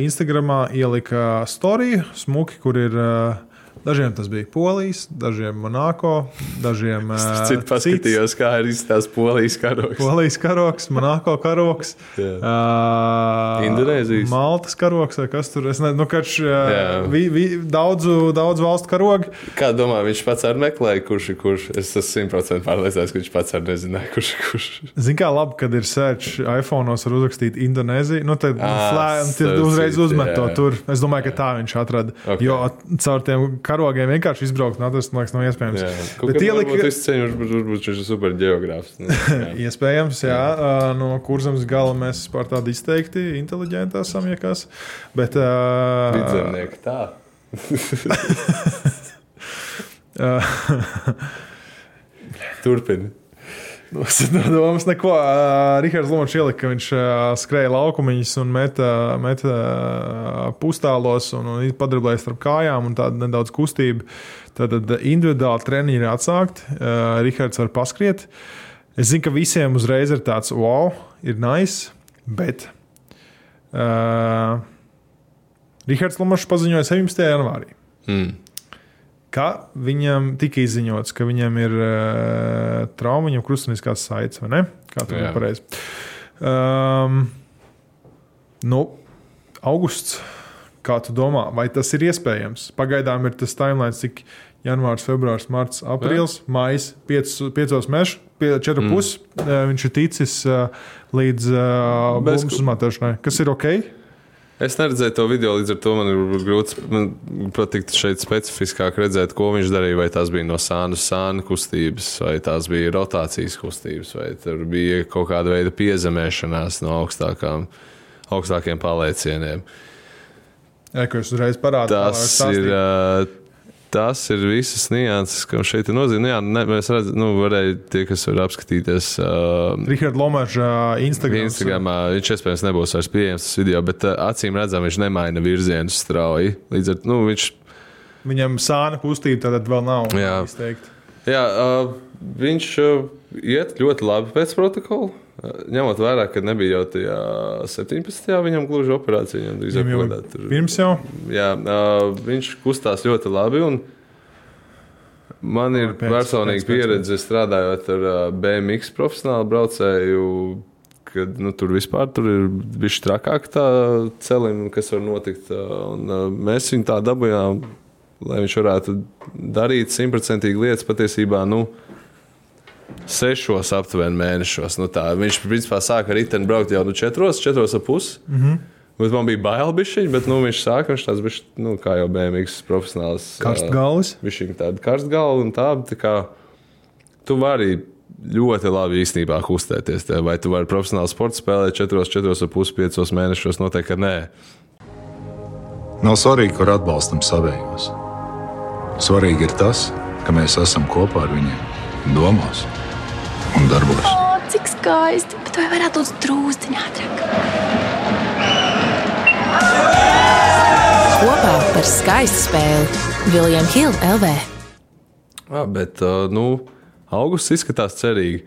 Instagramā ielika storiju, smuki, kur ir. eh, Dažiem tas bija Polijas, dažiem Monako, dažiem eh, Citu paskatījos, kā ir izstāsts polijas karoks. Polijas karoks, Monako karoks, uh, Indonēzijas. Maltas karoks, vai kas tur ir. Nu, kač, uh, vi, vi, daudzu, daudzu valstu karogi. Kā domā, viņš pats arī meklēja, kurš ir kurš? Es esmu simtprocentīgi pārliecināts, ka viņš pats arī nezināja, kurš ir kurš. Zini, kā labi, kad ir search iPhone, var uzrakstīt Indonēziju. Nu, tad Ā, flē- un tad starp uzreiz uzmet to tur. Es domāju, ka tā viņš atrada. Ok. Okay. Jo caur tiem karogiem vienkārši izbraukt un atrast, man liekas, nav iespējams. Jā, Bet ielika- ielika... es ceļu, varbūt, viņš ir super geogrāfs. Nu. Iespējams, jā, no kurzemes gala mēs par tādu izteikti inteliģenti esam, ja kas. Bet, uh, Vidzemnieki tā. Turpini. Es nedomāju, neko. Uh, Rihards Lunčs ielika, ka viņš uh, skrēja laukumiņus un meta, meta uh, pustālos un, un padarbojas starp kājām un tāda nedaudz kustība. Tad individuāli treniņi ir atsākti. Uh, Rihards var paskriet. Es zinu, ka visiem uzreiz ir tāds wow, ir nice, bet uh, Rihards Lunčs paziņoja 17. janvārī Mm. Ka viņam tika izziņots, ka viņam ir uh, trauma, viņam krustveida saites, vai ne? Kā tur ir pareizi. Um, nu, augusts. Kā tu domā, vai tas ir iespējams? Pagaidām ir tas timelines, cik janvārs, februāris, marts, aprīlis, maijs, piecos mežos, četru mm. pusi. Viņš ir ticis uh, līdz uh, bumbu uzmatošanai, kas ir ok. Es neredzēju to video, līdz ar to man ir grūti man patikt šeit specifiskāk redzēt, ko viņš darīja. Vai tās bija no sānu sānu kustības, vai tās bija rotācijas kustības, vai tur bija kaut kāda veida piezemēšanās no augstākām, augstākiem paliecieniem. Jā, es uzreiz parādīju. Tas ir, ā, tas ir visas nianses, kam šeit ir nozīme. Nu, jā, ne, mēs redzam, nu, varēja tie, kas var apskatīties. Uh, Rihards Lomačs, Instagram. Instagramā viņš iespējams nebūs vairs pieejams tas video, bet uh, acīm redzam, viņš nemaina virzienu strauji. Līdz ar to nu, viņš. Viņam sāna kustība tad vēl nav Jā. Jā, uh, viņš uh, iet ļoti labi pēc protokola. Ņemot vērā, ka nebija jau tajā 17. viņam gluži operācija. Viņam drīzāk jau kaut tur- pirms jau Jā, viņš kustās ļoti labi. Man ir Pēc- personīga pēc- pēc- pieredze strādājot ar BMX profesionālu braucēju. Kad, nu, tur vispār tur ir bijis trakāk tā celim, kas var notikt. Un, mēs viņu tā dabūjām, lai viņš varētu darīt simtprocentīgi lietas patiesībā. Nu, sešos aptuveni mēnešos. Nu, tā, viņš principā sāka ar riteni braukt jau nu, četros, četros ap pusi. Mm -hmm. Bet man bija bail bišķiņi, bet nu, viņš sāka, viņš tāds bija, nu, kā jau BMX profesionāls. Karstgalvs. Viņš ir tāds karstgalvs un tā, tā kā tu vari ļoti labi īstenībā kustēties. Te. Vai tu vari profesionāli sporta spēlēt 4, 4,5, 5 mēnešos? Noteikti, ka nē. Nav svarīgi, kur atbalstam savējos. Svarīgi ir tas, ka mēs esam kopā ar viņiem, domās un darbos. O, cik skaisti! Bet vai varētu būt drūzdiņā ātrāk? Kopā par skaistu spēli Viljams Hilde LV. Jā, bet nu, augusts izskatās cerīgi.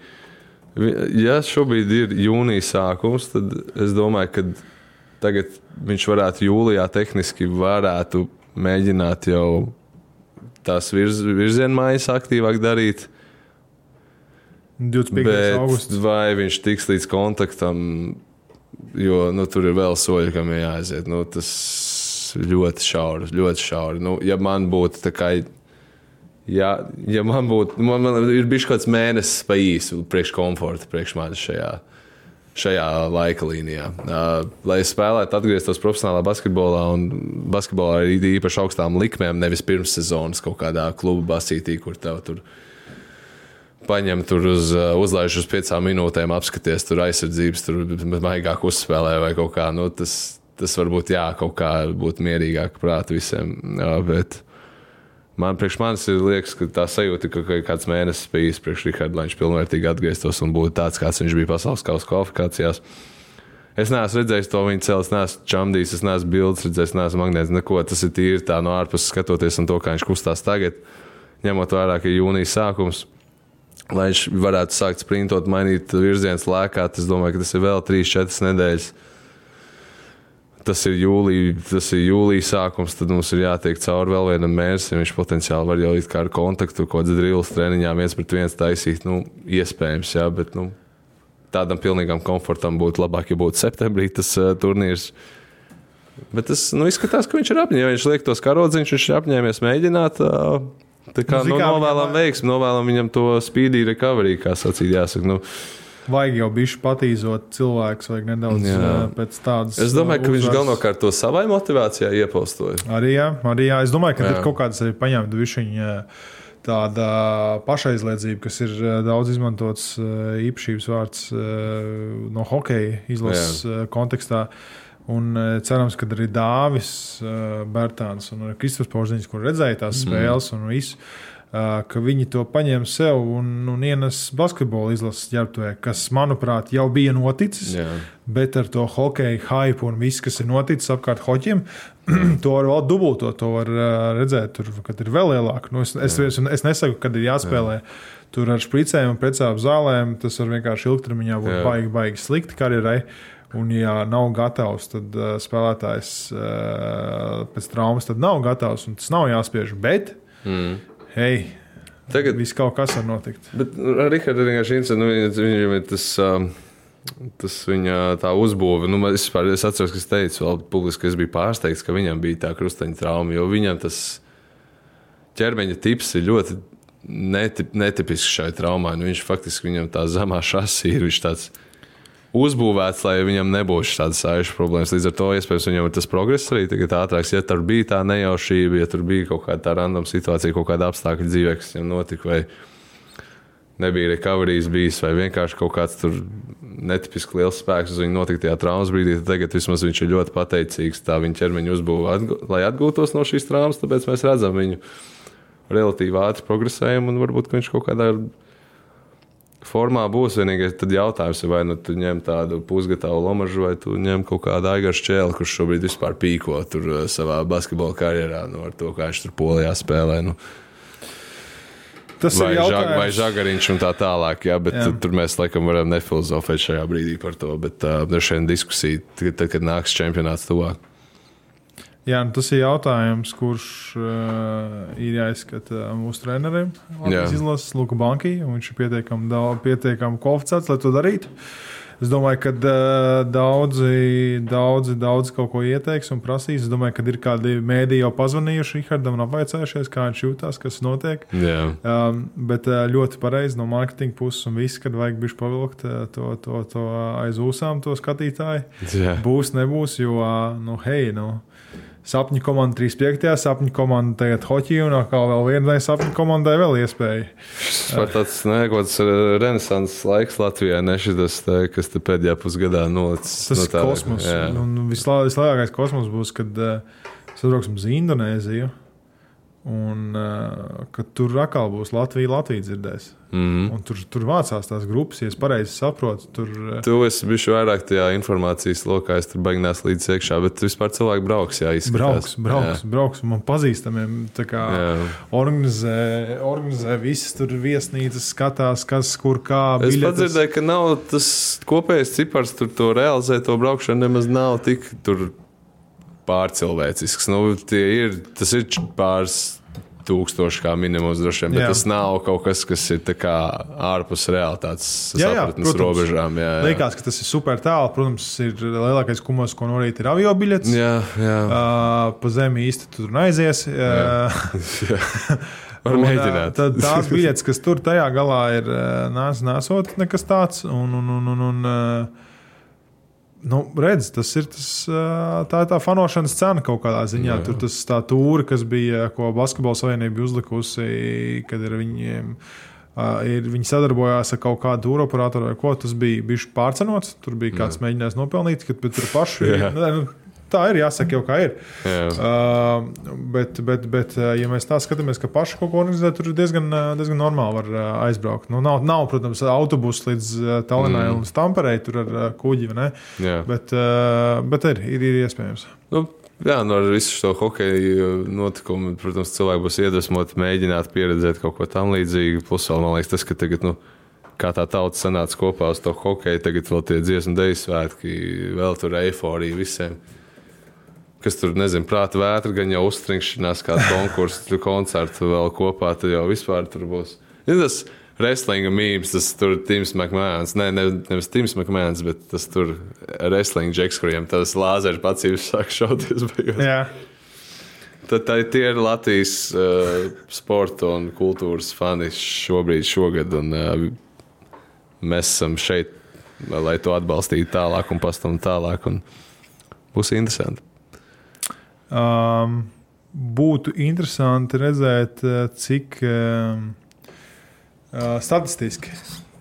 Ja šobrīd ir jūnijas sākums, tad es domāju, ka tagad viņš varētu jūlijā tehniski varētu mēģināt jau tās virz, virzienmaiņas aktīvāk darīt. 25. Bet augusts. vai viņš tiks līdz kontaktam, jo nu, tur ir vēl soļi, kam ir jāaiziet. Nu, tas ļoti šauri, ļoti šauri. Nu, ja man būtu tā kā. Ja, ja man būtu, man, man ir bijis kaut kāds mēnesis pa īsu priekš komforta, priekš manis šajā, šajā laika līnijā. Uh, lai es spēlētu, atgrieztos profesionālā basketbolā un basketbolā ar īpaši augstām likmēm, nevis pirms sezonas kaut kādā kluba basītī, kur tev tur paņem tur uz, uh, uzlaiž uz piecām minūtēm, apskaties tur aizsardzības, tur maigāk uzspēlē vai kaut kā. Nu, tas, tas varbūt jā, kaut kā būtu mierīgāk prātā visiem. Jā, bet man priekš manis ir liekas, ka tā sajūta, ka kāds mēnesis bijis priekš Riharda, lai viņš pilnvērtīgi atgrieztos un būtu tāds, kāds viņš bija pasaules kausa kvalifikācijās. Es neesmu redzējis to viņa cēlus, neesmu čamdījis, es neesmu bildes redzējis, neesmu magnēts, neko. Tas ir tīri tā no ārpuses skatoties un to, kā viņš kustās tagad, ņemot vērā, ka ir jūnijas sākums lai viņš varētu sākt sprintot, mainīt virzienus lēkāt. Es domāju, ka tas ir vēl 3-4 nedēļas. Tas ir jūlijā, tas ir jūlijas sākums, tad mums ir jātiek cauri vēl vienam mēnesim. Viņš potenciāli var jau it kā ar kontaktu, kādas drilles treniņā, viens pret viens taisīt. Nu, iespējams, jā, bet nu, tādam pilnīgam komfortam būtu labāk, ja būtu septembrī tas uh, turnīrs. Bet tas nu, izskatās, ka viņš ir apņēmies. Viņš liek tos karodziņus, viņš ir apņēmies mēģināt. Uh, Tā kā Nu, nu, novēlam viņam- veiksmi, novēlam viņam to speedy recovery, kā sacīt, jāsaka. Nu, Vajag jau bišķi patīzot cilvēks, vajag nedaudz Jā. pēc tādas. es domāju, ka uh, viņš galvenokārt to savai motivācijai iepaustoja. Arī jā, arī jā. Es domāju, ka Jā. tur kaut kādas arī paņemta viņa tāda pašaizliedzība, kas ir daudz izmantots īpašības vārds no hokeja izlases kontekstā. Un eh, cerams, ka arī Dāvis eh, Bērtāns un Kristofers Porziņš, kur redzēja tās spēles un visu, eh, ka viņi to paņem sev un, un ienes basketbola izlases ģērbtuvē, kas, manuprāt, jau bija noticis. Jā. Bet ar to hokeju hype un viss, kas ir noticis apkārt hoķiem, to var vēl dubultot. To var uh, redzēt, tur, kad ir vēl lielāk. Nu, es, es, es, es nesaku, kad ir jāspēlē. Tur ar spricēm un precām zālēm tas var vienkārši ilgtermiņā būt Jā. baigi, baigi slikti karjerai. Un, ja nav gatavs, tad uh, spēlētājs uh, pēc traumas tad nav gatavs un tas nav jāspiež. Bet, mm. hei, Tagad viss kaut kas var notikt. Bet ar Rihardu ir vienkārši interesanti. Nu, viņa- viņam ir tas, um, tas viņa tā uzbūve. Nu, es, vispār, es atceros, ka es teicu, vēl publiski, ka es biju pārsteigts, ka viņam bija tā krustaņa trauma. Jo viņam tas ķermeņa tips ir ļoti netip, netipisks šai traumai. Nu, viņš faktiski viņam tā zemā šasī ir. Viņš tāds uzbūvēts, lai viņam nebūtu tādas sāļas problēmas. Līdz ar to, iespējams, viņam ir tas progress arī tagad ātrāks. Ja tur bija tā nejaušība, ja tur bija kaut kāda tā random situācija, kaut kāda apstākļa dzīvē, kas viņam notika, vai nebija recoveries bijis, vai vienkārši kaut kāds tur netipiski liels spēks uz viņu notika tajā traumas brīdī, tad tagad vismaz viņš ir ļoti pateicīgs tā viņa ķermeņa uzbūvē, atgu- lai atgūtos no šīs traumas. Tāpēc mēs redzam viņu relatīvi ātri progresējumu un varbūt viņš kaut kādā formā būs. Vienīgais jautājums vai nu tu ņem tādu pusgatavu lomažu, vai tu ņem kaut kādu aigaru čēlu, kurš šobrīd vispār pīko tur uh, savā basketbola karjerā, nu, ar to, kā viņš tur polijā spēlē. Nu. Tas Vai, ir žag, jautājums. vai žagariņš un tā tālāk, jā, bet Jā. tur mēs laikam varam nefilozofēt šajā brīdī par to. Bet uh, droši vien diskusija, tad, kad nāks čempionāts tuvāk. Jā, nu tas ir jautājums, kurš uh, ir jāizskata mūsu trenerim. Jā. izlases Luka Banki. un Viņš ir pietiekami, daudz, pietiekami kvalificēts, lai to darītu. Es domāju, ka uh, daudzi, daudzi, daudzi kaut ko ieteiks un prasīs. Es domāju, ka ir kādi mēdī jau pazvanījuši Rihardam un apvaicājušies, kā viņš jūtas, kas notiek. Jā. Um, bet uh, ļoti pareizi no mārketinga puses un viss, kad vajag bišķi pavilkt uh, to, to, to aiz ūsām, to skatītāju. Jā. Būs, nebūs, jo, nu, hei, nu, sapņu komanda 35. sapņu komanda tagad hoķī un atkal vēl vienai sapņu komandai vēl iespēja. Par tāds nekots renesanses laiks Latvijā, ne šis, te, kas te pēdējā pusgadā nolicis. Tas no ir tā- kosmos. Jā. Un visla- vislielākais kosmos būs, kad uh, sabrauksim uz Indonēziju. Un uh, kad tur atkal būs Latvija, Latvija dzirdēs. Mhm. Un tur, tur vācās tās grupas, ja es pareizi saprotu. Tur, uh, Tu esi bijis vairāk tajā informācijas lokā, es tur beigās līdz iekšā, bet vispār cilvēki brauks, jā, izskatās. Brauks, brauks, Jā. brauks. Man pazīstamiem organizē, organizē visas tur viesnīcas, skatās, kas kur kā. Es biļetes. pat dzirdēju, ka nav tas kopējais cipars, tur to realizēt, to braukšanu nemaz nav tik tur pārcilvēcisks. Nu, ir, tas ir pāris tūkstoši kā minimums droši vien, bet Jā. jā. tas nav kaut kas, kas ir ārpus realitātes Jā, jā, sapratnes protams. robežām. Jā, jā. Liekas, ka tas ir super tālu. Protams, ir lielākais kumos, ko norīt, ir avio biļets. jā, jā. Uh, pa zemi īsti tu tur neaizies. Uh, Var un, mēģināt. ā, Tad tās biļetes, kas tur tajā galā ir, nesot nekas tāds. Un, un, un, un, un, ā, nu, redz, tas ir tas, tā, tā fanošanas cena kaut kādā ziņā. Jā. Tur tas tā tūri, kas bija, ko Basketbola savienība uzlikusi, kad ir viņiem. Uh, ir, viņi sadarbojās ar kaut kādu tūru operatoru, vai ko tas bija. Bija pārcenots, tur bija kāds mēģinājums nopelnīt, kad tur paši. Jā. Nu, tā ir jāsaka, jau kā ir. Jā. Uh, bet, bet, bet, uh, ja mēs tā skatāmies, ka paši kaut ko organizē, tur diezgan, uh, diezgan normāli var uh, aizbraukt. Nu, nav, nav, protams, autobusu līdz Tallinai mm. un Stamperei, tur ar kuģi. Bet, uh, bet ir, ir, ir iespējams. Nu, jā, no ar visu šo hokeja notikumu, protams, cilvēki būs iedvesmoti mēģināt pieredzēt kaut ko tamlīdzīgu. Plus, vēl, man liekas, tas, ka tagad, nu, kā tā tauta sanāca kopā uz to hokeju, tagad vēl tie dziesmu dēļu svētki, vēl tur eiforija visiem. Kas tur, nezinu, prāta vētra, gan jau uzstrinkšanās, kāda konkursa, tur koncertu vēl kopā, tad jau vispār tur būs. Ja tas wrestlinga mīmīms, tas tur Tims McMahons, ne, ne, nevis Tims McMahons, bet tas tur wrestling džeks, kuriem tas lāzeru pacīvs sāk šauties. beigās. Jā. Tad tā, tie ir Latvijas uh, sporta un kultūras fani šobrīd, šogad. Un, uh, mēs esam šeit, lai to atbalstītu tālāk un pastāvētu tālāk. Un būs interesanti. Um, būtu interesanti redzēt, uh, cik um, uh, statistiski,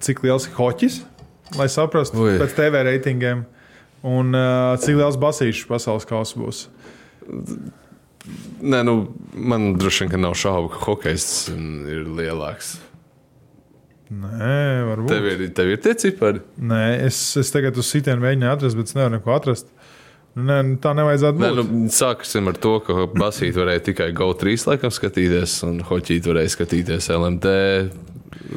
cik liels ir hoķis, lai saprastu Ui. pēc TV reitingiem, un uh, cik liels basīšs pasaules kausa būs. Nē, nu, man droši vien nav šaubu, ka hokejs mm, ir lielāks. Nē, varbūt. Tev ir, tev ir tie cipari. Nē, es, es tagad uz sitienu mēģināju atrast, bet es nevaru neko atrast. Nē, tā nevajadzētu būt. nu, sāksim ar to, ka basīt varēja tikai GO3 laikam skatīties, un hoķīt varēja skatīties LMT,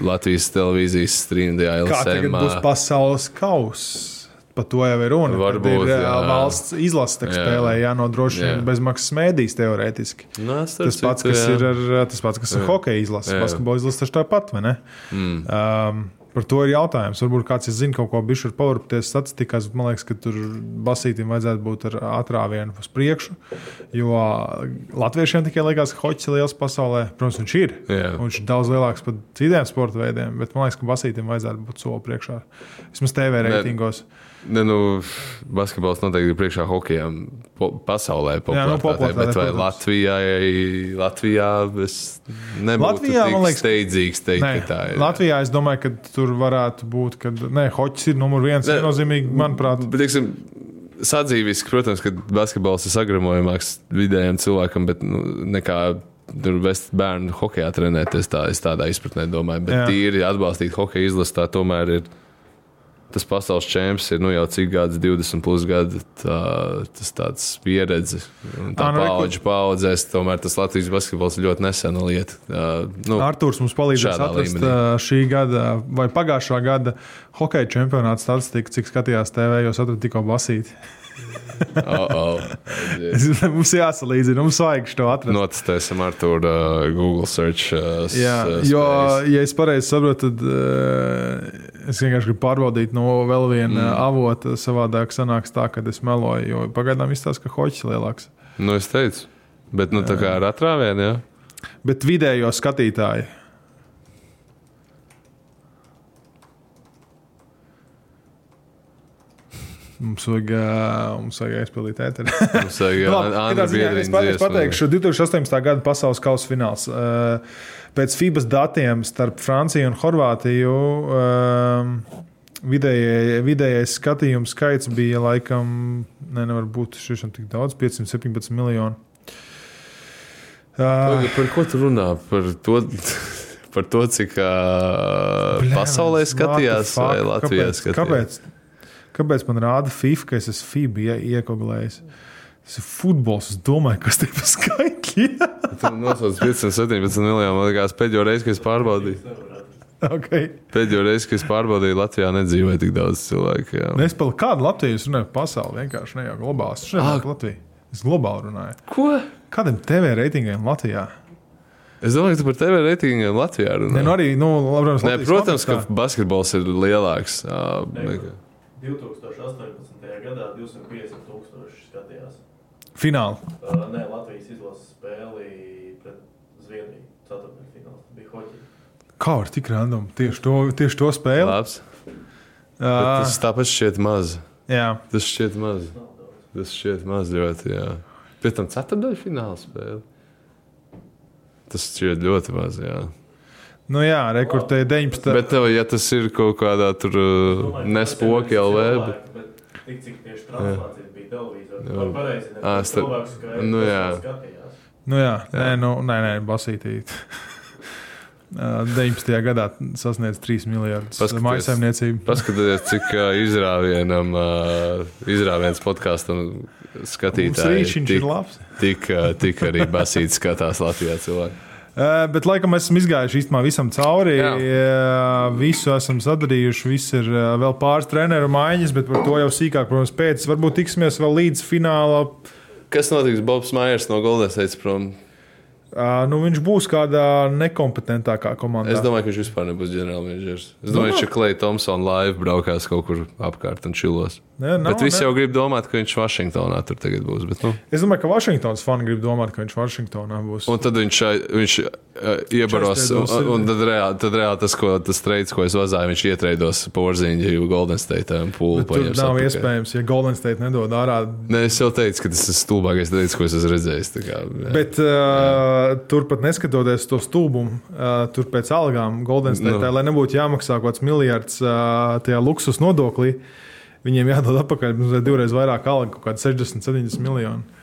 Latvijas televīzijas streamā, Kā tagad LSM. būs pasaules kausa? Par to jau ir runa. Varbūt, ir jā. valsts izlase, Jā. spēlē, jānodrošina Jā. bezmaksas mēdīs teorētiski. Nā, Tas pats, kas ir ar, tas pats, kas ir hokeja izlase, Jā. basketbola izlase, taču tāpat, vai ne? Mm. Um, par to ir jautājums. Varbūt kāds ir zina kaut ko bijuši ar powerpties statistikās, bet man liekas, ka tur basītim vajadzētu būt ar atrāvienu uz priekšu. Jo latviešiem tikai liekas, ka hoķis ir liels pasaulē. Protams, viņš ir. Un Viņš ir daudz lielāks par citiem sporta veidiem, bet man liekas, ka basītim vajadzētu būt soli priekšā. Vismaz TV reitingos. Ne, nu, basketbols noteikti ir priekšā hokejam po, pasaulē. Jā, nu, popularitātei, bet vai. Latvijai, Latvijā es nebūtu Latvijā, man liekas, steidzīgs teikt, Nē, ka tā ir. Latvijā es domāju, ka tur varētu būt, ka nē, hoķis ir numur viens. Nē, Viennozīmīgi, manuprāt, Bet, teiksim, sadzīviski, protams, ka basketbols ir sagramojamāks vidējam cilvēkam, bet nu, nekā tur vest bērnu hokeja trenēties. Tā, es tādā izpratnē domāju, bet Jā. tīri atbalstīt hokeja izlasi, tā tomēr ir tas pasaules čempions ir nu, jau cik gadus, 20 plus gadi. Tā, tas tāds pieredze, tā nu, paudžu paudzēs. Tomēr tas Latvijas basketbols ir ļoti nesena lieta. Uh, nu, Arthurs mums palīdzēs atrast līmenī. šī gada vai pagājušā gada hokeja čempionāta statistiku, cik skatījās TV, jo es atradu tikko basīti. oh, oh, mums jāsalīdzina, mums vajag to atrast. Notestēsim ar to uh, Google search. Uh, Jā, uh, jo, ja es pareizi saprotu, tad uh, es vienkārši gribu pārbaudīt no vēl viena mm. avota. Savādāk sanāks tā, ka es meloju, jo pagaidām izstāsta, ka hoķis ir lielāks. Nu, es teicu, bet nu, tā kā ar atrāvienu, jā. Bet vidējo skatītāju. Mums vajag, mums vajag aizpildīt ēteru. Mums vajag jā, Andra katrā ziņā es pateikšu, 2018. gada pasaules kausa fināls. Uh, Pēc FIBA datiem starp Franciju un Horvātiju um, vidējie- vidējais skatījums skaits bija laikam, ne, nevar būt šis tik daudz, 517 miljoni. Uh, Par ko tu runā? Par to, par to cik uh, pasaulē skatījās vai Latvijā kāpēc, skatījās? Kāpēc, kāpēc man rāda FIFA, ka es esmu FIBA ie- iekoglējis? Tas ir futbols. Es domāju, kas tie par skaitļiem. Tur nosauc 517 miljonu. Man liekas, pēdējo reizi, kad es pārbaudīju. okay. Pēdējo reizi, kad es pārbaudīju, Latvijā nedzīvoja tik daudz cilvēku. Jā. Es par kādu Latviju runāju pasauli. Vienkārši ne jau globāli. Es par Latviju. Es globāli runāju. Ko? Kādam TV reitingiem Latvijā? Es domāju, ka tu par TV reitingiem Latvijā runā. Ne, nu arī, nu, labi, Nē, protams, ka basketbols ir lielāks. nekā- 2018. gadā 250 tūkstoši skatījās. Fināli. Uh, nē, Latvijas izlases spēli pret Zviedriju. Ceturtdaļfināls bija hoķi. Kā var tik random tieši to, tieši to spēli? Labs. Bet Uh, Tas tāpēc šķiet maz. jā, Tas šķiet maz. Tas šķiet maz ļoti. Jā. Pēc tam ceturdaļa fināla spēle. Tas šķiet ļoti maz. Jā. nu jā, rekortēja 19. Bet tev, ja tas ir kaut kādā tur uh, nespoki LV, Bet tik cik tieši translācijas bija televīzorā. Jā. Var pareizi nezinu, starp- cilvēks, ka nu jā. skatījās. Nu jā. Nē, nu, nē, nē basītīt. Uh, 19. gadā sasniedz 3 miljardus maisaimniecību. paskatieties, cik uh, izrāvienam, uh, izrāviens podkāstam Mums skatītāji rīčiņš ir tik, labs. tik, tik arī basīti skatās Latvijā cilvēki. Uh, bet, laikam, mēs esam izgājuši īstenībā visam cauri. Jā. Uh, visu esam sadarījuši. Viss ir uh, vēl pāris treneru maiņas, bet par to jau sīkāk, protams, pēc. Varbūt tiksimies vēl līdz fināla. Kas notiks? Bobs Maiers no Golden State prom. Uh, nu, viņš būs kādā nekompetentākā komandā. Es domāju, ka viņš vispār nebūs ģenerālmenedžers. Es domāju, ka Klais Thompsons live braukās kaut kur apkārt un čilos. Ne, nav, bet visi ne. jau grib domāt, ka viņš Vašingtonā tur tagad būs. Bet, nu. Es domāju, ka Vašingtons fani grib domāt, ka viņš Vašingtonā būs. Un tad viņš, viņš iebaros, un, un tad reāli, tad reāli tas, ko, tas treids, ko es vazāju, viņš ietreidos porziņu Golden State un pūlu Bet tur nav atpakaļ. iespējams, ja Golden State nedod ārā. Nē, es jau teicu, ka tas ir stulbākais treids, ko es esmu redzējis. tā Kā, jā. Bet uh, turpat neskatoties to stulbumu, uh, tur pēc algām Golden State, Nu. lai nebūtu jāmaksā kaut kāds miljards uh, tajā luksus nodoklī, viņiem jādod atpakaļ divreiz vairāk alga, kaut kāda 60, 70 miljoni.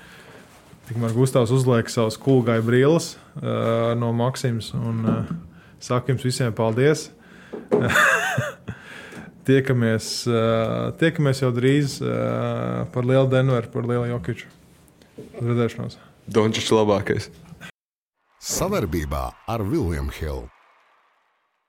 Tikmēr Gustavs uzliek savus kūgai brilles uh, no Maksimas un uh, saka jums visiem paldies. tiekamies, uh, tiekamies jau drīz uh, par lielu Denveru, par lielu Jokiču. Uz redzēšanos! Dončis labākais. Savarbībā ar Vilniņu Hildu.